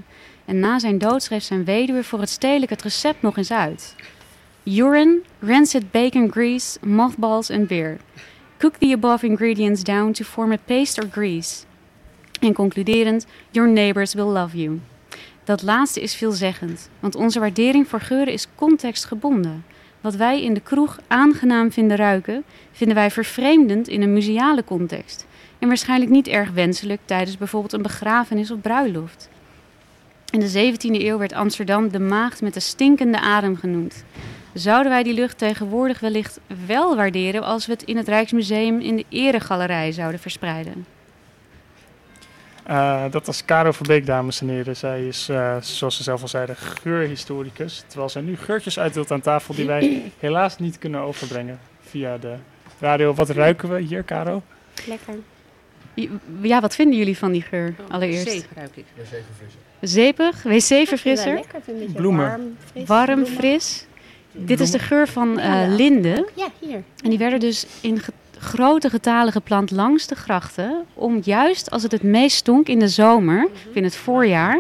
En na zijn dood schreef zijn weduwe voor het stedelijk het recept nog eens uit. Urine, rancid bacon grease, mothballs en beer. Cook the above ingredients down to form a paste or grease. En concluderend, your neighbors will love you. Dat laatste is veelzeggend, want onze waardering voor geuren is contextgebonden. Wat wij in de kroeg aangenaam vinden ruiken, vinden wij vervreemdend in een museale context. En waarschijnlijk niet erg wenselijk tijdens bijvoorbeeld een begrafenis of bruiloft. In de 17e eeuw werd Amsterdam de maagd met de stinkende adem genoemd. Zouden wij die lucht tegenwoordig wellicht wel waarderen als we het in het Rijksmuseum in de eregalerij zouden verspreiden? Uh, dat was Caro Verbeek, dames en heren. Zij is, uh, zoals ze zelf al zeiden, geurhistoricus. Terwijl zij nu geurtjes uitdeelt aan tafel die wij *clears throat* helaas niet kunnen overbrengen via de radio. Wat ruiken we hier, Caro? Lekker. Ja, wat vinden jullie van die geur allereerst? Zeep ruik ik. Zepig, wc-verfrisser. Lekker, een beetje Bloemen. warm, fris. Warm, bloemen. fris. Dit is de geur van eh linden. Ja, hier. En die werden dus in ge- grote getalen geplant langs de grachten. Om juist als het het meest stonk in de zomer, of in het voorjaar,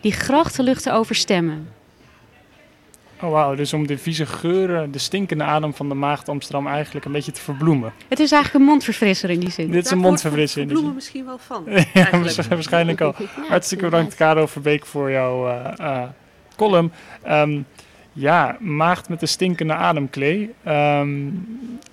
die grachtenlucht te overstemmen. Oh wauw, dus om de vieze geuren, de stinkende adem van de maagd Amsterdam eigenlijk een beetje te verbloemen. Het is eigenlijk een mondverfrisser in die zin. Dit is een mondverfrisser in die bloemen zin. misschien wel van. *laughs* Ja, waarschijnlijk al. *laughs* Hartstikke bedankt, Caro Verbeek, voor jouw eh, eh, column. Ehm, ja, maagd met de stinkende ademklee. Ehm,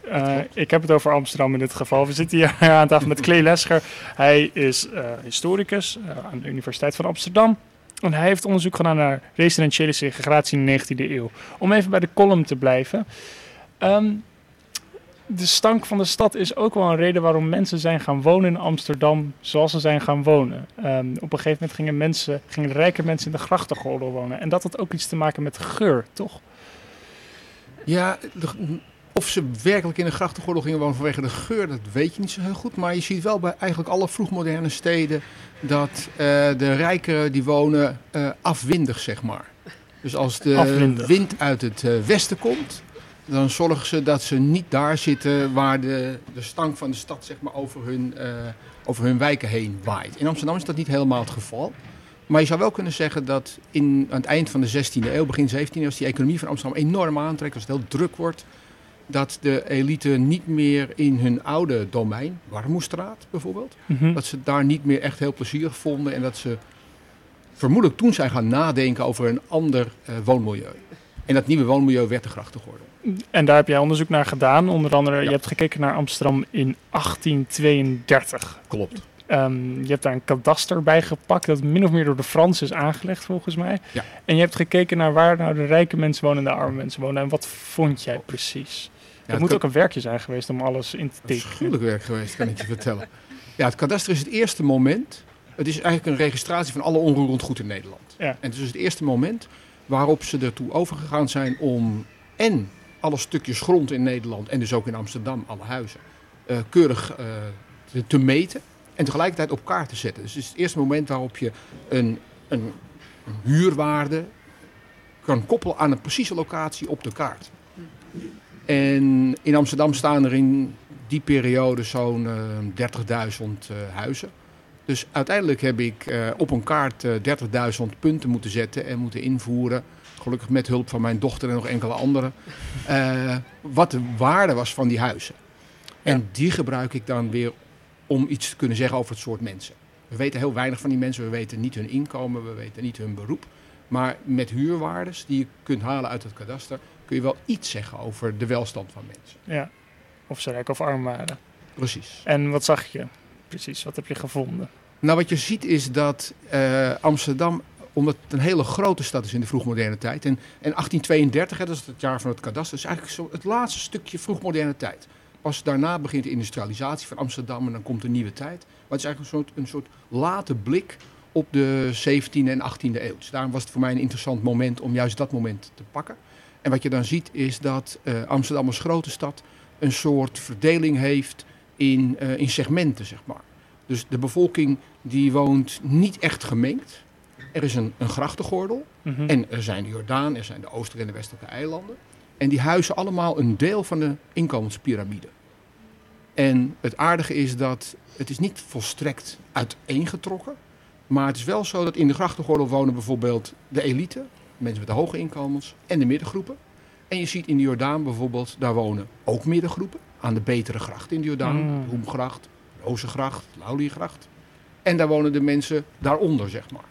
eh, ik heb het over Amsterdam in dit geval. We zitten hier *laughs* aan tafel met Klee Lescher. Hij is eh, historicus aan de Universiteit van Amsterdam. En hij heeft onderzoek gedaan naar residentiële segregatie in de 19e eeuw. Om even bij de column te blijven. Ehm, de stank van de stad is ook wel een reden waarom mensen zijn gaan wonen in Amsterdam zoals ze zijn gaan wonen. Ehm, op een gegeven moment gingen, mensen, gingen rijke mensen in de grachtengordel wonen. En dat had ook iets te maken met geur, toch? Ja, of ze werkelijk in de grachtengordel gingen wonen vanwege de geur, dat weet je niet zo heel goed. Maar je ziet wel bij eigenlijk alle vroegmoderne steden dat eh, de rijkeren die wonen eh, afwindig, zeg maar. Dus als de Afwindig. wind uit het eh, westen komt, dan zorgen ze dat ze niet daar zitten waar de, de stank van de stad zeg maar, over, hun, over hun wijken heen waait. In Amsterdam is dat niet helemaal het geval. Maar je zou wel kunnen zeggen dat in, aan het eind van de 16e eeuw, begin 17e eeuw, als die economie van Amsterdam enorm aantrekt, als het heel druk wordt, dat de elite niet meer in hun oude domein, Warmoestraat bijvoorbeeld, Mhm. dat ze daar niet meer echt heel plezierig vonden en dat ze vermoedelijk toen zijn gaan nadenken over een ander eh, woonmilieu. En dat nieuwe woonmilieu werd de grachtengordel. En daar heb jij onderzoek naar gedaan. Onder andere, Ja. je hebt gekeken naar Amsterdam in 1832. Klopt. Ehm, je hebt daar een kadaster bij gepakt dat min of meer door de Fransen is aangelegd volgens mij. Ja. En je hebt gekeken naar waar nou de rijke mensen wonen en de arme mensen wonen. En wat vond jij precies? Het moet ook een werkje zijn geweest om alles in te tekenen. Afschuwelijk werk geweest, kan ik je vertellen. Ja, het kadaster is het eerste moment. Het is eigenlijk een registratie van alle onroerend goed in Nederland. Ja. En het is dus het eerste moment waarop ze ertoe overgegaan zijn om en alle stukjes grond in Nederland en dus ook in Amsterdam, alle huizen, eh, keurig eh, te, te meten en tegelijkertijd op kaart te zetten. Dus het is het eerste moment waarop je een, een huurwaarde kan koppelen aan een precieze locatie op de kaart. En in Amsterdam staan er in die periode zo'n eh, 30.000 eh, huizen. Dus uiteindelijk heb ik eh, op een kaart eh 30.000 punten moeten zetten en moeten invoeren. Gelukkig met hulp van mijn dochter en nog enkele anderen. eh, wat de waarde was van die huizen. En die gebruik ik dan weer om iets te kunnen zeggen over het soort mensen. We weten heel weinig van die mensen. We weten niet hun inkomen, we weten niet hun beroep. Maar met huurwaardes die je kunt halen uit het kadaster... kun je wel iets zeggen over de welstand van mensen. Ja. Of ze rijk of arm waren. Precies. En wat zag je precies? Wat heb je gevonden? Nou, wat je ziet is dat eh, Amsterdam, omdat het een hele grote stad is in de vroegmoderne tijd. En, en 1832, hè, dat is het jaar van het kadaster, is eigenlijk zo het laatste stukje vroegmoderne tijd. Pas daarna begint de industrialisatie van Amsterdam en dan komt een nieuwe tijd. Maar het is eigenlijk een soort, een soort late blik op de 17e en 18e eeuw. Dus daarom was het voor mij een interessant moment om juist dat moment te pakken. En wat je dan ziet is dat eh, Amsterdam als grote stad een soort verdeling heeft in, eh, in segmenten, zeg maar. Dus de bevolking die woont niet echt gemengd. Er is een, een grachtengordel. Mhm. En er zijn de Jordaan, er zijn de oostelijke en de westelijke eilanden. En die huizen allemaal een deel van de inkomenspyramide. En het aardige is dat het is niet volstrekt uiteengetrokken. Maar het is wel zo dat in de grachtengordel wonen bijvoorbeeld de elite, mensen met de hoge inkomens en de middengroepen. En je ziet in de Jordaan bijvoorbeeld, daar wonen ook middengroepen. Aan de betere gracht in de Jordaan, Mm. de Hoemgracht, Rozengracht, Lauliergracht. En daar wonen de mensen daaronder, zeg maar.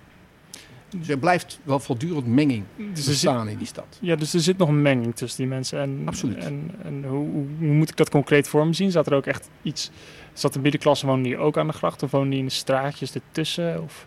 Dus er blijft wel voortdurend menging Dus zit, bestaan in die stad. ja, dus er zit nog een menging tussen die mensen. En, Absoluut. En, en hoe, hoe, hoe moet ik dat concreet voor me zien? Zat er ook echt iets... Zat de middenklasse, wonen die ook aan de gracht? Of wonen die in de straatjes ertussen? Of...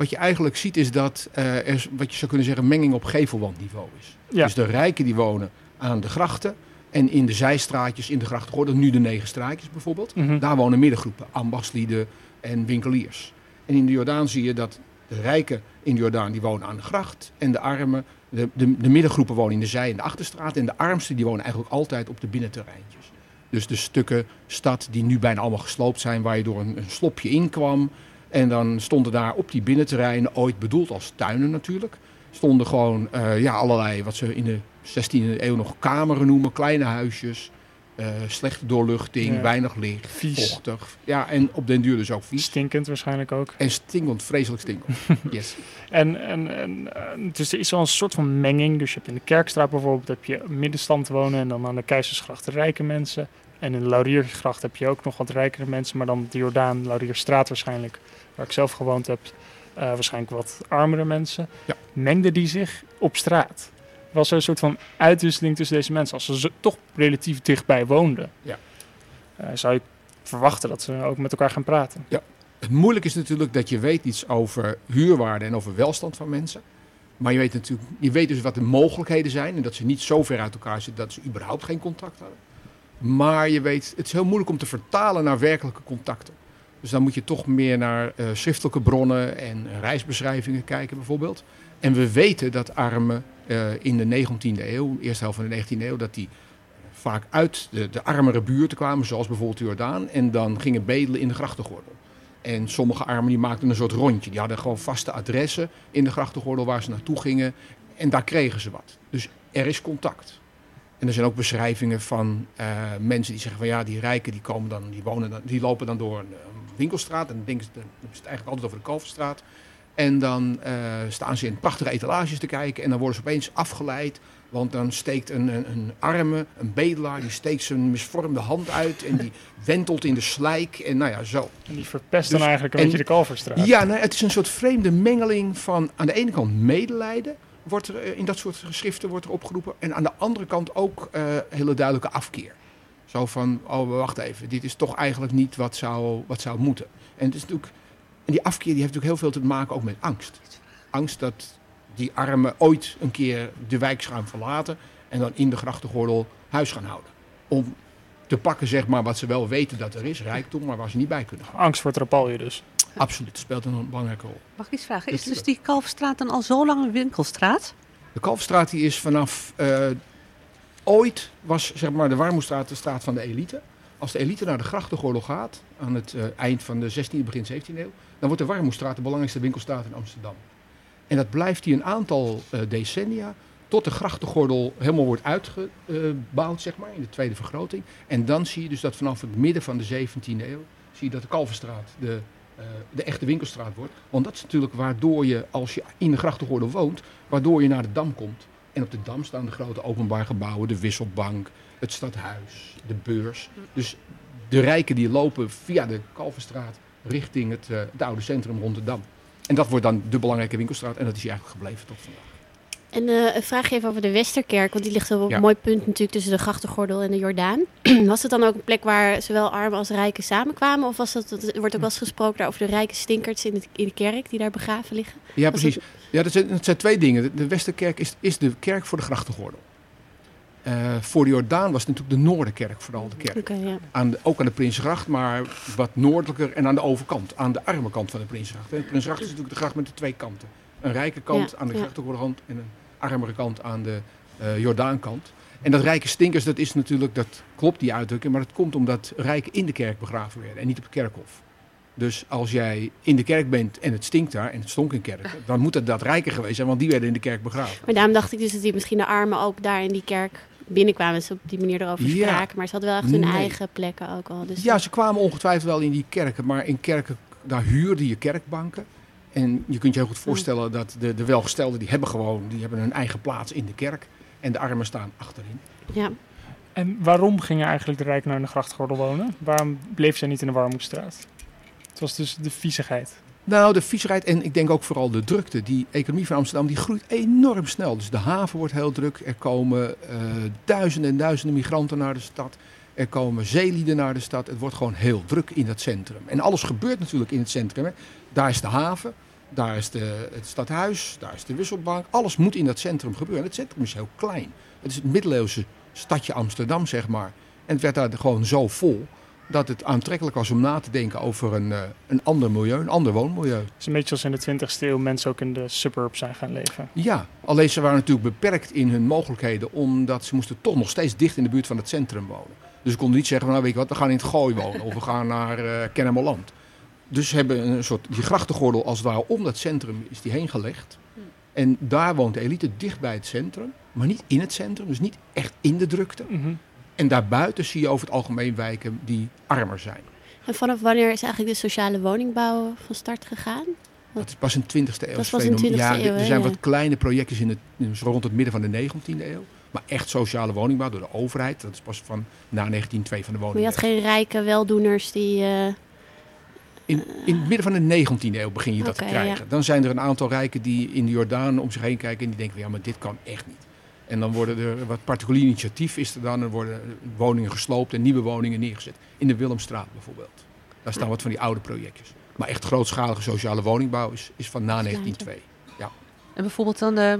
Wat je eigenlijk ziet is dat eh, er, wat je zou kunnen zeggen, menging op gevelwandniveau is. Ja. Dus de rijken die wonen aan de grachten en in de zijstraatjes in de grachtengordel, nu de negen straatjes bijvoorbeeld, Mhm. daar wonen middengroepen, ambachtslieden en winkeliers. En in de Jordaan zie je dat de rijken in de Jordaan die wonen aan de gracht en de armen, de, de, de middengroepen wonen in de zij- en de achterstraat en de armsten die wonen eigenlijk altijd op de binnenterreintjes. Dus de stukken stad die nu bijna allemaal gesloopt zijn, waar je door een, een slopje in kwam. En dan stonden daar op die binnenterreinen, ooit bedoeld als tuinen natuurlijk, stonden gewoon eh, ja, allerlei, wat ze in de 16e eeuw nog kameren noemen, kleine huisjes. eh, slechte doorluchting, Ja. weinig licht, Vies. vochtig. Ja, en op den duur dus ook vies. Stinkend waarschijnlijk ook. En stinkend, vreselijk stinkend. *laughs* Yes. En, en, en eh, dus er is wel een soort van menging. Dus je hebt in de Kerkstraat bijvoorbeeld heb je middenstand wonen en dan aan de Keizersgracht de rijke mensen. En in de Lauriergracht heb je ook nog wat rijkere mensen, maar dan de Jordaan, Laurierstraat waarschijnlijk, waar ik zelf gewoond heb, eh, waarschijnlijk wat armere mensen. Ja. Mengden die zich op straat? Was er een soort van uitwisseling tussen deze mensen als ze toch relatief dichtbij woonden? Ja. Eh, zou je verwachten dat ze ook met elkaar gaan praten? Het moeilijke is natuurlijk dat je weet iets over huurwaarde en over welstand van mensen. Maar je weet, natuurlijk, je weet dus wat de mogelijkheden zijn en dat ze niet zo ver uit elkaar zitten dat ze überhaupt geen contact hadden. Maar je weet, het is heel moeilijk om te vertalen naar werkelijke contacten. Dus dan moet je toch meer naar eh, schriftelijke bronnen en reisbeschrijvingen kijken bijvoorbeeld. En we weten dat armen eh, in de 19e eeuw, eerste helft van de 19e eeuw, dat die vaak uit de, de armere buurten kwamen, zoals bijvoorbeeld Jordaan, en dan gingen bedelen in de grachtengordel. En sommige armen die maakten een soort rondje. Die hadden gewoon vaste adressen in de grachtengordel waar ze naartoe gingen. En daar kregen ze wat. Dus er is contact. En er zijn ook beschrijvingen van eh, mensen die zeggen van ja, die rijken die komen dan, die wonen dan, die lopen dan door een, eh, winkelstraat. En dan denken ze, dan ze het eigenlijk altijd over de Kalverstraat. En dan eh, staan ze in prachtige etalages te kijken en dan worden ze opeens afgeleid. Want dan steekt een, een, een arme, een bedelaar, die steekt zijn misvormde hand uit en die *laughs* wentelt in de slijk. En nou ja, zo. En die verpest Dus- dan eigenlijk een en- beetje de Kalverstraat. Ja, nou, het is een soort vreemde mengeling van aan de ene kant medelijden. Wordt er, eh, in dat soort geschriften wordt er opgeroepen. En aan de andere kant ook eh, hele duidelijke afkeer. Zo van, oh wacht even, dit is toch eigenlijk niet wat zou, wat zou moeten. En, het is en die afkeer die heeft natuurlijk heel veel te maken ook met angst. Angst dat die armen ooit een keer de wijk gaan verlaten. En dan in de grachtengordel huis gaan houden. Om te pakken zeg maar wat ze wel weten dat er is, rijkdom, maar waar ze niet bij kunnen gaan. Angst voor het rapalje dus. Absoluut, speelt een belangrijke rol. Mag ik iets vragen? Is dus die Kalfstraat dan al zo lang een winkelstraat? De Kalfstraat die is vanaf eh, ooit was zeg maar de Warmoestraat de straat van de elite. Als de elite naar de grachtengordel gaat aan het eh, eind van de 16e, begin 17e eeuw, dan wordt de Warmoestraat de belangrijkste winkelstraat in Amsterdam. En dat blijft hier een aantal eh, decennia tot de grachtengordel helemaal wordt uitgebouwd, zeg maar, in de tweede vergroting. En dan zie je dus dat vanaf het midden van de 17e eeuw, zie je dat de Kalverstraat de, de echte winkelstraat wordt. Want dat is natuurlijk waardoor je, als je in de grachtengordel woont, waardoor je naar de Dam komt. En op de Dam staan de grote openbaar gebouwen, de Wisselbank, het stadhuis, de beurs. Dus de rijken die lopen via de Kalverstraat richting het, eh, het oude centrum rond de Dam. En dat wordt dan de belangrijke winkelstraat en dat is eigenlijk gebleven tot vandaag. En eh, een vraagje even over de Westerkerk, want die ligt op Ja. een mooi punt natuurlijk tussen de grachtengordel en de Jordaan. *clears throat* was het dan ook een plek waar zowel armen als rijken samenkwamen? Of was dat, er wordt ook wel eens gesproken daar over de rijke stinkerts in, het, in de kerk die daar begraven liggen? Ja, precies. Ja, dat zijn, dat zijn twee dingen. De- Westerkerk is, is de kerk voor de grachtengordel. Eh, voor de Jordaan was het natuurlijk de Noorderkerk vooral de kerk. Ja. Aan de, ook aan de Prinsgracht, maar wat noordelijker en aan de overkant. Aan de arme kant van de Prinsgracht. De Prinsgracht is natuurlijk de gracht met de twee kanten. Een rijke kant Ja, aan de ja. grachtengordelrand en een armere kant aan de eh, Jordaankant. En dat rijke stinkers, dat is natuurlijk, dat klopt die uitdrukking, maar dat komt omdat rijken in de kerk begraven werden en niet op het kerkhof. Dus als jij in de kerk bent en het stinkt daar en het stonk in kerk, dan moet het dat rijker geweest zijn, want die werden in de kerk begraven. Maar daarom dacht ik dus dat die misschien de armen ook daar in die kerk binnenkwamen. Ze op die manier erover Ja. spraken. Maar ze hadden wel echt hun Nee. eigen plekken ook al. Dus Ja, ze kwamen ongetwijfeld wel in die kerken, maar in kerken, daar huurde je kerkbanken. En je kunt je heel goed voorstellen dat de, de welgestelden, die hebben gewoon, die hebben hun eigen plaats in de kerk. En de armen staan achterin. ja. En waarom gingen eigenlijk de rijken naar de grachtgordel wonen? Waarom bleef zij niet in de Warmoestraat? Het was dus de viezigheid. Nou, de viezigheid en ik denk ook vooral de drukte. Die economie van Amsterdam die groeit enorm snel. Dus de haven wordt heel druk. Er komen eh, duizenden en duizenden migranten naar de stad. Er komen zeelieden naar de stad. Het wordt gewoon heel druk in het centrum. En alles gebeurt natuurlijk in het centrum. Hè. Daar is de haven, daar is de, het stadhuis, daar is de wisselbank. Alles moet in dat centrum gebeuren. En het centrum is heel klein. Het is het middeleeuwse stadje Amsterdam, zeg maar. En het werd daar gewoon zo vol dat het aantrekkelijk was om na te denken over een, eh, een ander milieu, een ander woonmilieu. Het is een beetje als in de 20e eeuw mensen ook in de suburbs zijn gaan leven. Ja, alleen ze waren natuurlijk beperkt in hun mogelijkheden, omdat ze moesten toch nog steeds dicht in de buurt van het centrum wonen. Dus ze konden niet zeggen, nou weet je wat, we gaan in het Gooi wonen of we gaan naar eh Kennemerland. Dus ze hebben een soort, die grachtengordel als het ware om dat centrum is die heen gelegd. En daar woont de elite dicht bij het centrum, maar niet in het centrum, dus niet echt in de drukte. Mhm. En daarbuiten zie je over het algemeen wijken die armer zijn. En vanaf wanneer is eigenlijk de sociale woningbouw van start gegaan? Dat is pas een 20e eeuw. Dat was in 20e ja, eeuw, er zijn ja. wat kleine projectjes in het, in- rond het midden van de 19e eeuw. Maar echt sociale woningbouw door de overheid. Dat is pas van na 1902 van de Maar je woning. had geen rijke weldoeners die... eh, In, in het midden van de 19e eeuw begin je dat te krijgen. ja. Dan zijn er een aantal rijken die in de Jordaan om zich heen kijken en die denken, ja, maar dit kan echt niet. En dan worden er wat particulier initiatief is er dan. Er worden woningen gesloopt en nieuwe woningen neergezet. In de Willemstraat bijvoorbeeld. Daar staan wat van die oude projectjes. Maar echt grootschalige sociale woningbouw is, is van na 1902. Ja. En bijvoorbeeld dan eh,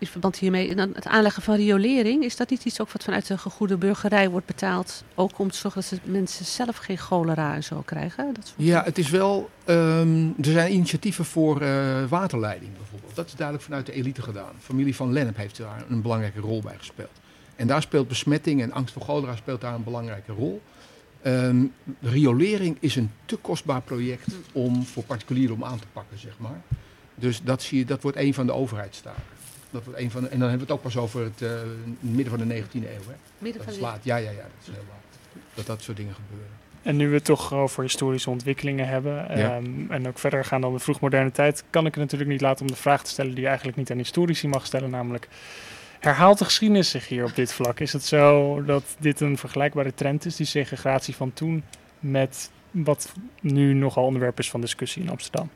in verband hiermee het aanleggen van riolering, is dat niet iets ook wat vanuit de gegoede burgerij wordt betaald? Ook om te zorgen dat de mensen zelf geen cholera en zo krijgen? Dat soort Ja, het is wel. ehm, er zijn initiatieven voor eh, waterleiding bijvoorbeeld. Dat is duidelijk vanuit de elite gedaan. Familie van Lennep heeft daar een belangrijke rol bij gespeeld. En daar speelt besmetting en angst voor cholera speelt daar een belangrijke rol. Ehm, riolering is een te kostbaar project om voor particulieren om aan te pakken, zeg maar. Dus dat, zie je, dat wordt een van de overheidstaken. Dat wordt een van de, en dan hebben we het ook pas over het eh, midden van de 19e eeuw. Hè? Midden Dat van laat. Ja, ja, ja, dat is heel laat. Dat dat soort dingen gebeuren. En nu we het toch over historische ontwikkelingen hebben Ja. ehm, en ook verder gaan dan de vroegmoderne tijd, kan ik het natuurlijk niet laten om de vraag te stellen die je eigenlijk niet aan historici mag stellen, namelijk herhaalt de geschiedenis zich hier op dit vlak? Is het zo dat dit een vergelijkbare trend is, die segregatie van toen, met wat nu nogal onderwerp is van discussie in Amsterdam?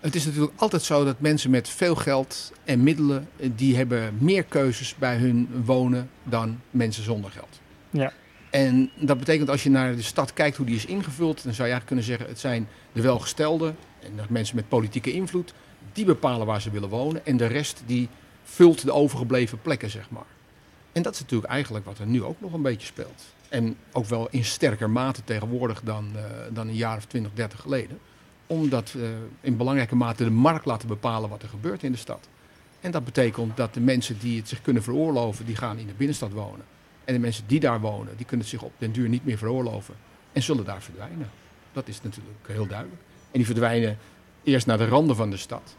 Het is natuurlijk altijd zo dat mensen met veel geld en middelen, eh, die hebben meer keuzes bij hun wonen dan mensen zonder geld. Ja. En dat betekent als je naar de stad kijkt hoe die is ingevuld, dan zou je eigenlijk kunnen zeggen het zijn de welgestelden en de mensen met politieke invloed, die bepalen waar ze willen wonen en de rest die vult de overgebleven plekken, zeg maar. En dat is natuurlijk eigenlijk wat er nu ook nog een beetje speelt. En ook wel in sterker mate tegenwoordig dan, eh, dan een jaar of 20, 30 geleden omdat we in belangrijke mate de markt laten bepalen wat er gebeurt in de stad. En dat betekent dat de mensen die het zich kunnen veroorloven, die gaan in de binnenstad wonen. En de mensen die daar wonen, die kunnen het zich op den duur niet meer veroorloven. En zullen daar verdwijnen. Dat is natuurlijk heel duidelijk. En die verdwijnen eerst naar de randen van de stad.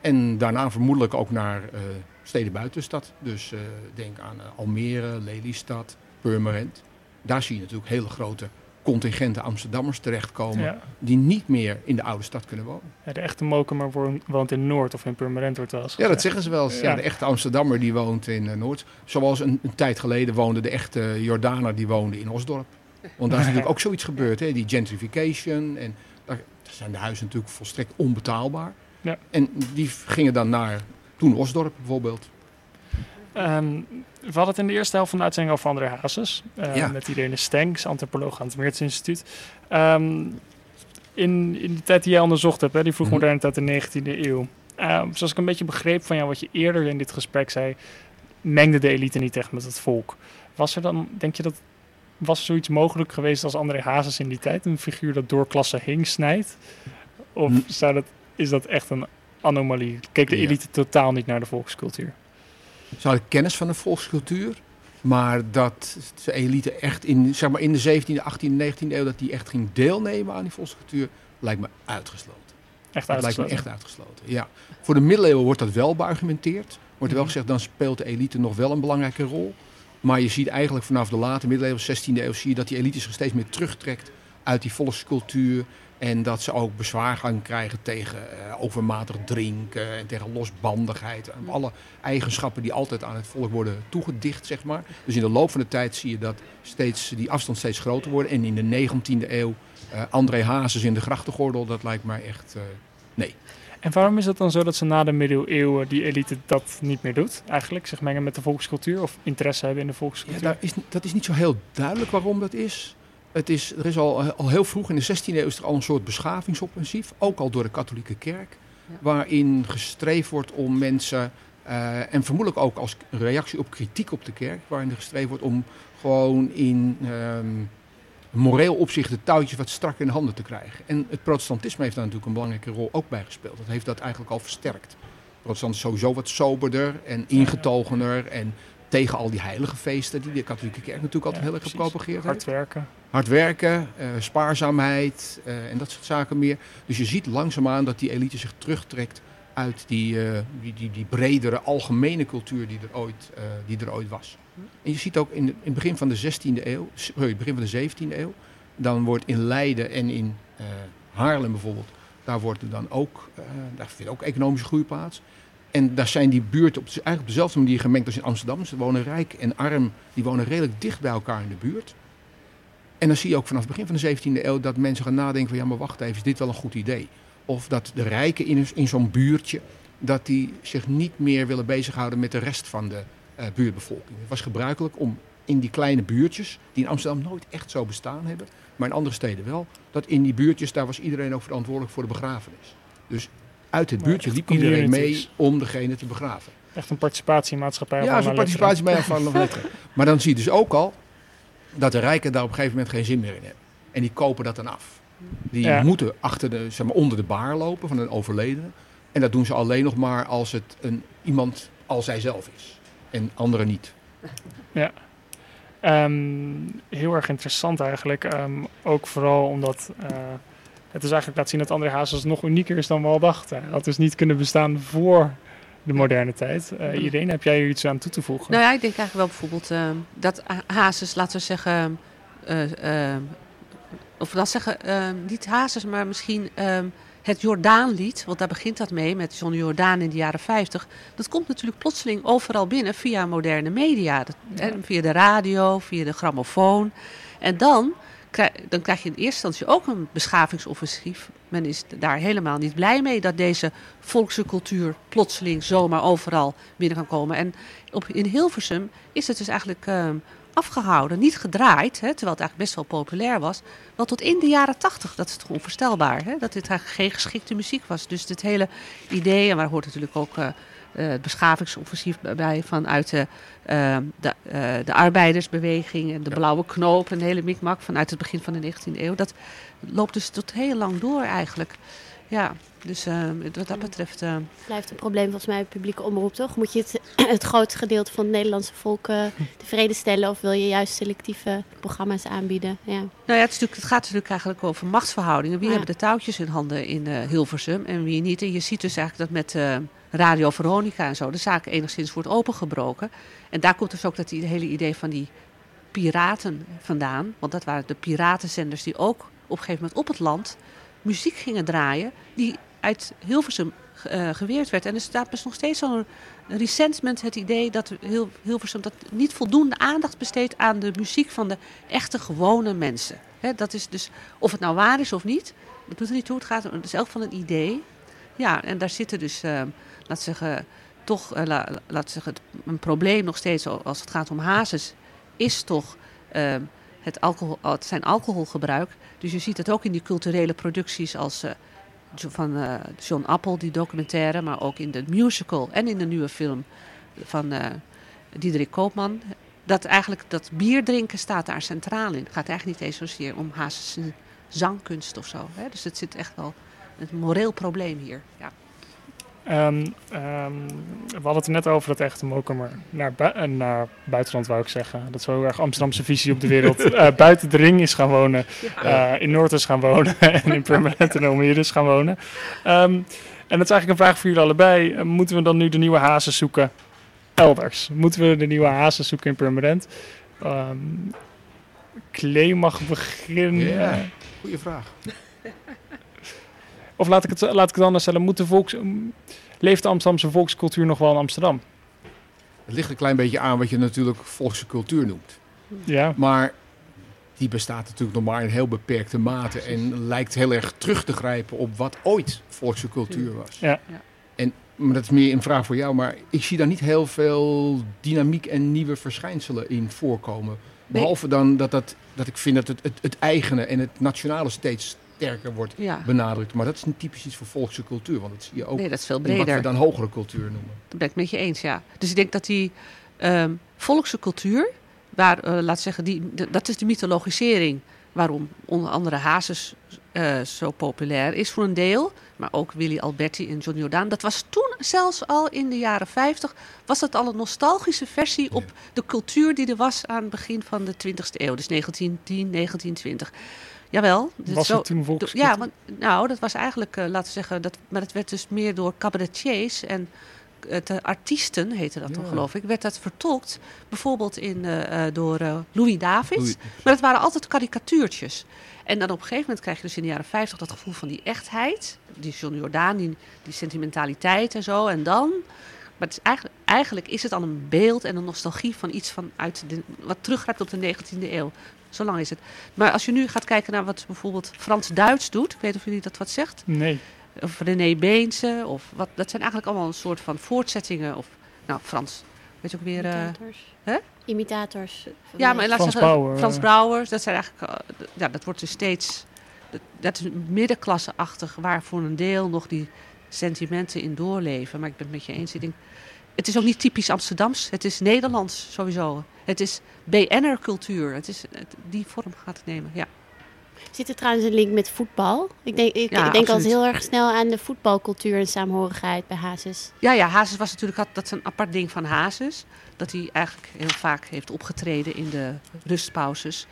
En daarna vermoedelijk ook naar eh, steden buiten de stad. Dus eh, denk aan eh, Almere, Lelystad, Purmerend. Daar zie je natuurlijk hele grote contingenten Amsterdammers terechtkomen Ja. die niet meer in de oude stad kunnen wonen. Ja, de echte Mokemer woont- woont in Noord of in Purmerend wordt wel eens Ja, dat zeggen ze wel eens. Ja, de echte Amsterdammer die woont in eh, Noord. Zoals een, een tijd geleden woonde de echte Jordaner die woonde in Osdorp. Want daar is *laughs* natuurlijk ook zoiets gebeurd, hè? die gentrification. En daar zijn de huizen natuurlijk volstrekt onbetaalbaar. Ja. En die gingen dan naar toen Osdorp bijvoorbeeld. Ehm, we hadden het in de eerste helft van de uitzending over André Hazes. eh, Ja. Met Irene Stenks, antropoloog aan het Meerts Instituut. Ehm, in, in de tijd die jij onderzocht hebt, hè, die vroegmoderne tijd in de 19e eeuw. ehm, zoals ik een beetje begreep van jou wat je eerder in dit gesprek zei, mengde de elite niet echt met het volk. Was er dan, denk je dat, was er zoiets mogelijk geweest als André Hazes in die tijd? Een figuur dat door klassen heen snijdt? Of Hm. zou dat, is dat echt een anomalie? Keek de Ja. elite totaal niet naar de volkscultuur? Ze hadden kennis van de volkscultuur. Maar dat de elite echt in, zeg maar in de 17e, 18e, 19e eeuw, dat die echt ging deelnemen aan die volkscultuur, lijkt me uitgesloten. Echt Dat lijkt me uitgesloten. echt uitgesloten. Ja. Voor de middeleeuwen wordt dat wel beargumenteerd. Wordt er wel gezegd, dan speelt de elite nog wel een belangrijke rol. Maar je ziet eigenlijk vanaf de late middeleeuwen, 16e eeuw, zie je dat die elite zich steeds meer terugtrekt uit die volkscultuur. En dat ze ook bezwaar gaan krijgen tegen eh, overmatig drinken en tegen losbandigheid. En alle eigenschappen die altijd aan het volk worden toegedicht, zeg maar. Dus in de loop van de tijd zie je dat steeds, die afstand steeds groter wordt. En in de 19e eeuw, eh, André Hazes in de grachtengordel, dat lijkt mij echt... eh, nee. En waarom is het dan zo dat ze na de middeleeuwen die elite dat niet meer doet? Eigenlijk zich mengen met de volkscultuur of interesse hebben in de Ja, volkscultuur? daar is, dat is niet zo heel duidelijk waarom dat is. Het is er is al, al heel vroeg in de 16e eeuw is er al een soort beschavingsoffensief, ook al door de katholieke kerk, waarin gestreefd wordt om mensen, eh, en vermoedelijk ook als reactie op kritiek op de kerk, waarin er gestreefd wordt om gewoon in ehm, moreel opzicht de touwtjes wat strak in de handen te krijgen. En het protestantisme heeft daar natuurlijk een belangrijke rol ook bij gespeeld. Dat heeft dat eigenlijk al versterkt. Protestant is sowieso wat soberder en ingetogener en tegen al die heilige feesten die de katholieke kerk natuurlijk altijd Ja, heel erg gepropageerd heeft. Hard werken. Hard werken, eh, spaarzaamheid eh, en dat soort zaken meer. Dus je ziet langzaamaan dat die elite zich terugtrekt uit die, eh, die, die, bredere algemene cultuur die er ooit, die er ooit was. En je ziet ook in, in het begin van de 16e eeuw, sorry, begin van de 17e eeuw, dan wordt in Leiden en in Haarlem bijvoorbeeld, daar wordt dan ook, daar vindt ook economische groei plaats. En daar zijn die buurten op, eigenlijk op dezelfde manier gemengd als in Amsterdam. Ze wonen rijk en arm, die wonen redelijk dicht bij elkaar in de buurt. En dan zie je ook vanaf het begin van de 17e eeuw dat mensen gaan nadenken van ja, maar wacht even, is dit wel een goed idee? Of dat de rijken in, in zo'n buurtje, dat die zich niet meer willen bezighouden met de rest van de eh, buurtbevolking. Het was gebruikelijk om in die kleine buurtjes, die in Amsterdam nooit echt zo bestaan hebben, maar in andere steden wel, dat in die buurtjes, daar was iedereen ook verantwoordelijk voor de begrafenis. Dus uit het buurtje liep iedereen mee om degene te begraven. Echt een participatiemaatschappij. Ja, van zo'n alle participatie bij letteren. van letteren. *laughs* Maar dan zie je dus ook al dat de rijken daar op een gegeven moment geen zin meer in hebben. En die kopen dat dan af. Die Ja. moeten achter de, zeg maar, onder de baar lopen van een overledene. En dat doen ze alleen nog maar als het een, iemand als zijzelf is. En anderen niet. Ehm, heel erg interessant eigenlijk. Ehm, ook vooral omdat eh, het dus eigenlijk laat zien dat André Hazes nog unieker is dan we al dachten. Hij had dus niet kunnen bestaan voor de moderne tijd. Eh Irene, heb jij hier iets aan toe te voegen? Nou ja, ik denk eigenlijk wel bijvoorbeeld ehm, dat Ha- Hazes, laten we zeggen, eh, of dat zeggen, ehm, niet Hazes, maar misschien ehm, het Jordaanlied, want daar begint dat mee met John Jordaan in de jaren 50. Dat komt natuurlijk plotseling overal binnen via moderne media. Dat, hè, via de radio, via de grammofoon. En dan, dan krijg je in eerste instantie ook een beschavingsoffensief. Men is daar helemaal niet blij mee dat deze volkse cultuur plotseling zomaar overal binnen kan komen. En op, in Hilversum is het dus eigenlijk ehm, afgehouden, niet gedraaid, hè, terwijl het eigenlijk best wel populair was. Wel tot in de jaren tachtig, dat is toch onvoorstelbaar, hè, dat dit eigenlijk geen geschikte muziek was. Dus dit hele idee, en waar hoort natuurlijk ook eh, het beschavingsoffensief bij vanuit de, eh, de, eh, de arbeidersbeweging en de blauwe knoop en de hele mikmak vanuit het begin van de 19e eeuw. Dat loopt dus tot heel lang door eigenlijk. Ja, dus eh, wat dat betreft... eh, Blijft een probleem volgens mij bij publieke omroep, toch? Moet je het, *clears throat* het grootste gedeelte van het Nederlandse volk eh, *laughs* tevreden stellen... of wil je juist selectieve programma's aanbieden? Ja. Nou ja, het, is natuurlijk, het gaat natuurlijk eigenlijk over machtsverhoudingen. Wie Ja. hebben de touwtjes in handen in eh, Hilversum en wie niet? En je ziet dus eigenlijk dat met eh, Radio Veronica en zo de zaak enigszins wordt opengebroken. En daar komt dus ook dat hele idee van die piraten vandaan. Want dat waren de piratenzenders die ook op een gegeven moment op het land muziek gingen draaien. Die uit Hilversum eh, geweerd werd. En er staat dus nog steeds zo'n resentment, het idee dat Hil- Hilversum dat niet voldoende aandacht besteedt aan de muziek van de echte gewone mensen. Dat is dus, of het nou waar is of niet, dat doet er niet toe. Het gaat het is elk van een idee. Ja, en daar zitten dus, eh, laat zeggen, toch, eh, la- laat zeggen, een probleem nog steeds als het gaat om hazes, is toch eh, het, alcohol, het zijn alcoholgebruik. Dus je ziet het ook in die culturele producties als eh, van eh, John Appel, die documentaire, maar ook in de musical en in de nieuwe film van Diederik Koopman. Dat eigenlijk dat bier drinken staat daar centraal in. Het gaat eigenlijk niet eens zozeer om Hazes zangkunst of zo. Hè? Dus het zit echt wel een moreel probleem hier. Ja. Ehm, ehm, we hadden het er net over dat echte Mokumer naar, bui- eh, naar buitenland, wou ik zeggen. Dat is wel heel erg Amsterdamse visie op de wereld. *laughs* Eh, buiten de ring is gaan wonen, eh, in Noord is gaan wonen *laughs* en in Permanent en Almere is gaan wonen. Ehm, en dat is eigenlijk een vraag voor jullie allebei. Moeten we dan nu de nieuwe hazen zoeken elders? Moeten we de nieuwe hazen zoeken in Permanent? Ehm Klee mag beginnen. Ja, goeie vraag. Of laat ik, het, laat ik het anders stellen. Moet de volks, leeft de Amsterdamse volkscultuur nog wel in Amsterdam? Het ligt een klein beetje aan wat je natuurlijk volkse cultuur noemt. Ja. Maar die bestaat natuurlijk nog maar in heel beperkte mate. En lijkt heel erg terug te grijpen op wat ooit volkse cultuur was. Ja. Ja. En, maar dat is meer een vraag voor jou. Maar ik zie daar niet heel veel dynamiek en nieuwe verschijnselen in voorkomen. Behalve dan dat, dat, dat ik vind dat het, het, het eigene en het nationale steeds sterker wordt Ja. benadrukt. Maar dat is niet typisch iets voor volkse cultuur. Want dat zie je ook Nee, dat is veel in wat breder. we dan hogere cultuur noemen. Dat ben ik met je eens, ja. Dus ik denk dat die ehm, volkse cultuur, waar, eh, laat zeggen, die, dat is de mythologisering waarom onder andere Hazes eh, zo populair is voor een deel. Maar ook Willy Alberti en John Jordaan. Dat was toen zelfs al in de jaren 50, was dat al een nostalgische versie op de cultuur die er was aan het begin van de 20e eeuw. Dus 1910, 1920. Jawel. dit Was zo- het toen volkscultuur? Ja, want, nou, dat was eigenlijk, eh, laten we zeggen, dat, maar dat werd dus meer door cabaretiers en het, eh, artiesten, heette dat dan Ja. geloof ik, werd dat vertolkt. Bijvoorbeeld in, eh, eh, door eh, Louis Davids. Louis- Maar het waren altijd karikatuurtjes. En dan op een gegeven moment krijg je dus in de jaren 50 dat gevoel van die echtheid. Die John Jordaan, die, die sentimentaliteit en zo. En dan, maar het is eigenlijk, eigenlijk is het al een beeld en een nostalgie van iets van uit de, wat teruggrijpt op de 19e eeuw. Zo lang is het. Maar als je nu gaat kijken naar wat bijvoorbeeld Frans-Duits doet, ik weet of jullie dat wat zegt Nee. of René Beense, of wat, dat zijn eigenlijk allemaal een soort van voortzettingen. Of, nou, Frans, weet je ook weer... eh, Imitators. hè? Imitators. van ja, maar laat Frans zeggen, Bauer, Frans eh. Brouwers, dat zijn eigenlijk... eh, ja, dat wordt dus steeds... Dat, dat is middenklasseachtig, waar voor een deel nog die sentimenten in doorleven. Maar ik ben het met je eens. Ik denk, het is ook niet typisch Amsterdams. Het is Nederlands sowieso. Het is BN'er-cultuur. Het is, het- die vorm gaat het nemen, ja. Zit er trouwens een link met voetbal? Ik denk, ik, Ja, ik denk altijd heel erg snel aan de voetbalcultuur en saamhorigheid bij Hazes. Ja, ja, Hazes was natuurlijk, had- dat is een apart ding van Hazes. Dat hij eigenlijk heel vaak heeft opgetreden in de rustpauzes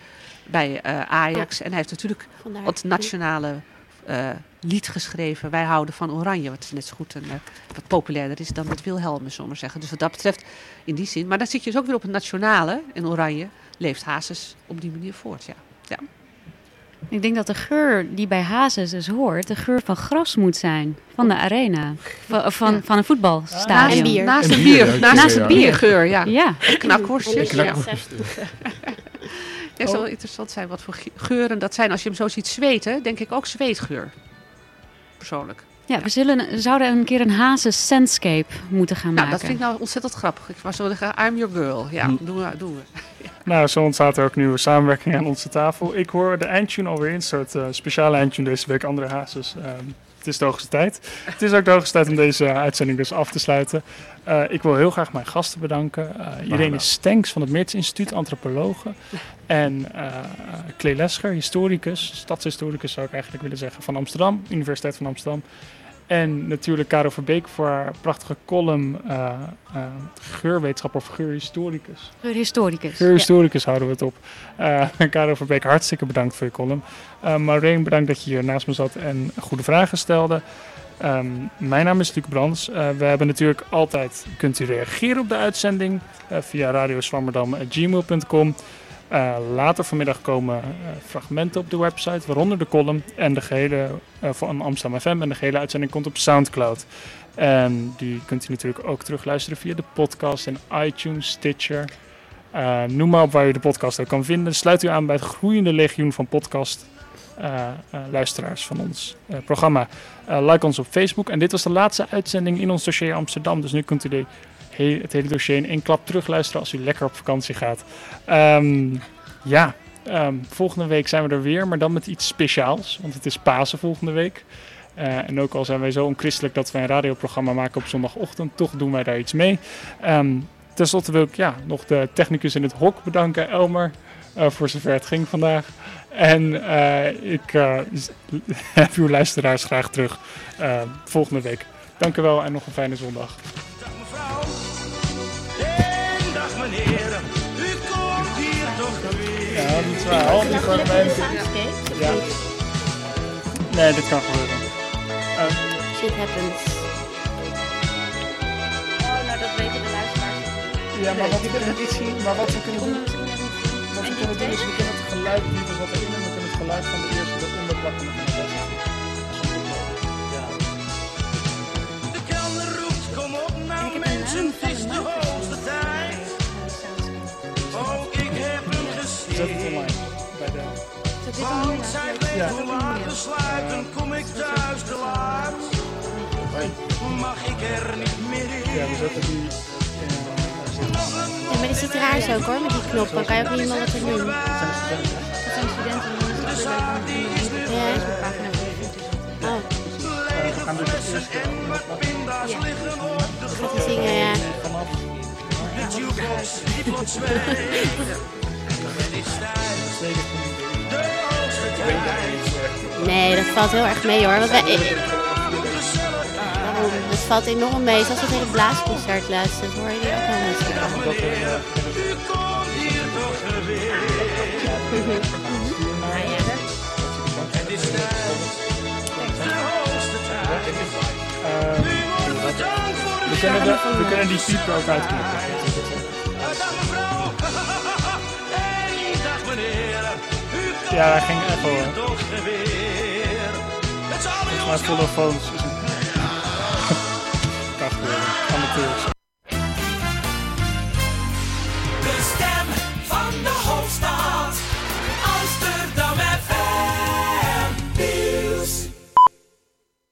bij eh, Ajax. En hij heeft natuurlijk Vandaar. het nationale eh, lied geschreven. Wij houden van Oranje. Wat net zo goed en eh, wat populairder is dan met Wilhelmus, zullen maar zeggen. Dus wat dat betreft, in die zin. Maar dan zit je dus ook weer op het nationale. En Oranje leeft Hazes op die manier voort, ja. ja. Ik denk dat de geur die bij Hazes dus hoort, de geur van gras moet zijn. Van de arena. Van, van, Ja. van een voetbalstadion. Bier. Naast En een bier, bier, naast ja, een ja. biergeur, ja. Ja, Knakworstjes, ja. *laughs* Het zou wel interessant zijn wat voor ge- geuren dat zijn. Als je hem zo ziet zweten, denk ik ook zweetgeur. Persoonlijk. ja we zullen, zouden een keer een Hazes Sandscape moeten gaan Nou, maken. dat vind ik nou ontzettend grappig. Ik was zo zeggen, I'm your girl. Ja, Hm. doen we. Doen we. *laughs* Nou, zo ontstaat er ook nieuwe samenwerking aan onze tafel. Ik hoor de eindtune alweer in, een soort eh, speciale eindtune deze week, andere hazes. Ehm, het is de hoogste tijd. Het is ook de hoogste tijd om deze uitzending dus af te sluiten. Uh, ik wil heel graag mijn gasten bedanken. Uh, Irene Stenks van het Meerts Instituut, antropologe. En uh, Klee Lescher, historicus, stadshistoricus zou ik eigenlijk willen zeggen, van Amsterdam, Universiteit van Amsterdam. En natuurlijk Caro Verbeek voor haar prachtige column uh, uh, geurwetenschap of geurhistoricus. Geurhistoricus. Geurhistoricus ja. houden we het op. *laughs* Uh, Caro Verbeek, hartstikke bedankt voor je column. Uh, Maureen, bedankt dat je hier naast me zat en goede vragen stelde. Um, mijn naam is Luc Brands. Uh, we hebben natuurlijk altijd, kunt u reageren op de uitzending via radioswammerdam.gmail.com. Uh, later vanmiddag komen uh, fragmenten op de website, waaronder de column en de gehele uh, van Amsterdam FM. En de gehele uitzending komt op Soundcloud. En die kunt u natuurlijk ook terugluisteren via de podcast en iTunes, Stitcher. Noem maar op waar u de podcast ook kan vinden. Sluit u aan bij het groeiende legioen van podcast luisteraars van ons programma. like ons op Facebook. En dit was de laatste uitzending in ons dossier Amsterdam. Dus nu kunt u de he het hele dossier in één klap terugluisteren als u lekker op vakantie gaat. Um, ja, um, volgende week zijn we er weer, maar dan met iets speciaals. Want het is Pasen volgende week. Uh, en ook al zijn wij zo onchristelijk dat wij een radioprogramma maken op zondagochtend, toch doen wij daar iets mee. Um, Ten slotte wil ik ja, nog de technicus in het hok bedanken, Elmer, uh, voor zover het ging vandaag. En uh, ik *laughs* heb uw luisteraars graag terug volgende week. Dank u wel en nog een fijne zondag. Meneer, u komt hier toch weer. Ja, dat is waar. Al die fragmenten. Ja. Nee, dit kan gebeuren. Eh, Shit happens. Oh, nou dat weten de luisteraars. ja, maar wat, we kunnen, maar wat we kunnen doen... Wat we kunnen doen is, we kunnen het geluid niet wat erin en we kunnen het geluid van de eerste eronder plakken met een best. Ja. De kelner roept, kom op nou mensen, het is de hoogste tijd. Zet het online. Bij de... Want zij weet Ja. besluiten, kom ik thuis te laat. Mag ik er niet meer Ja, we in? zetten die... Ja, maar die zit raar zo ook hoor, met die knop. Dan kan je ook niet meer wat er doen. Dat zijn studenten die ons De zaak die is nu Ja. pagina 24. Oh, lege flessen en wat pinda's liggen op de gaat grond. hij zingen, ja. De jukebox die plots *laughs* Nee, dat valt heel erg mee hoor. Want wij, dat valt enorm mee. Zoals dat hele blaasconcert. Dat hoor je die ook wel mensen. Het We kunnen, de, we kunnen die pieper ook uitknippen. Ja, hij ging Maar ons volle phones *laughs* is een... Prachtig. Amateurs.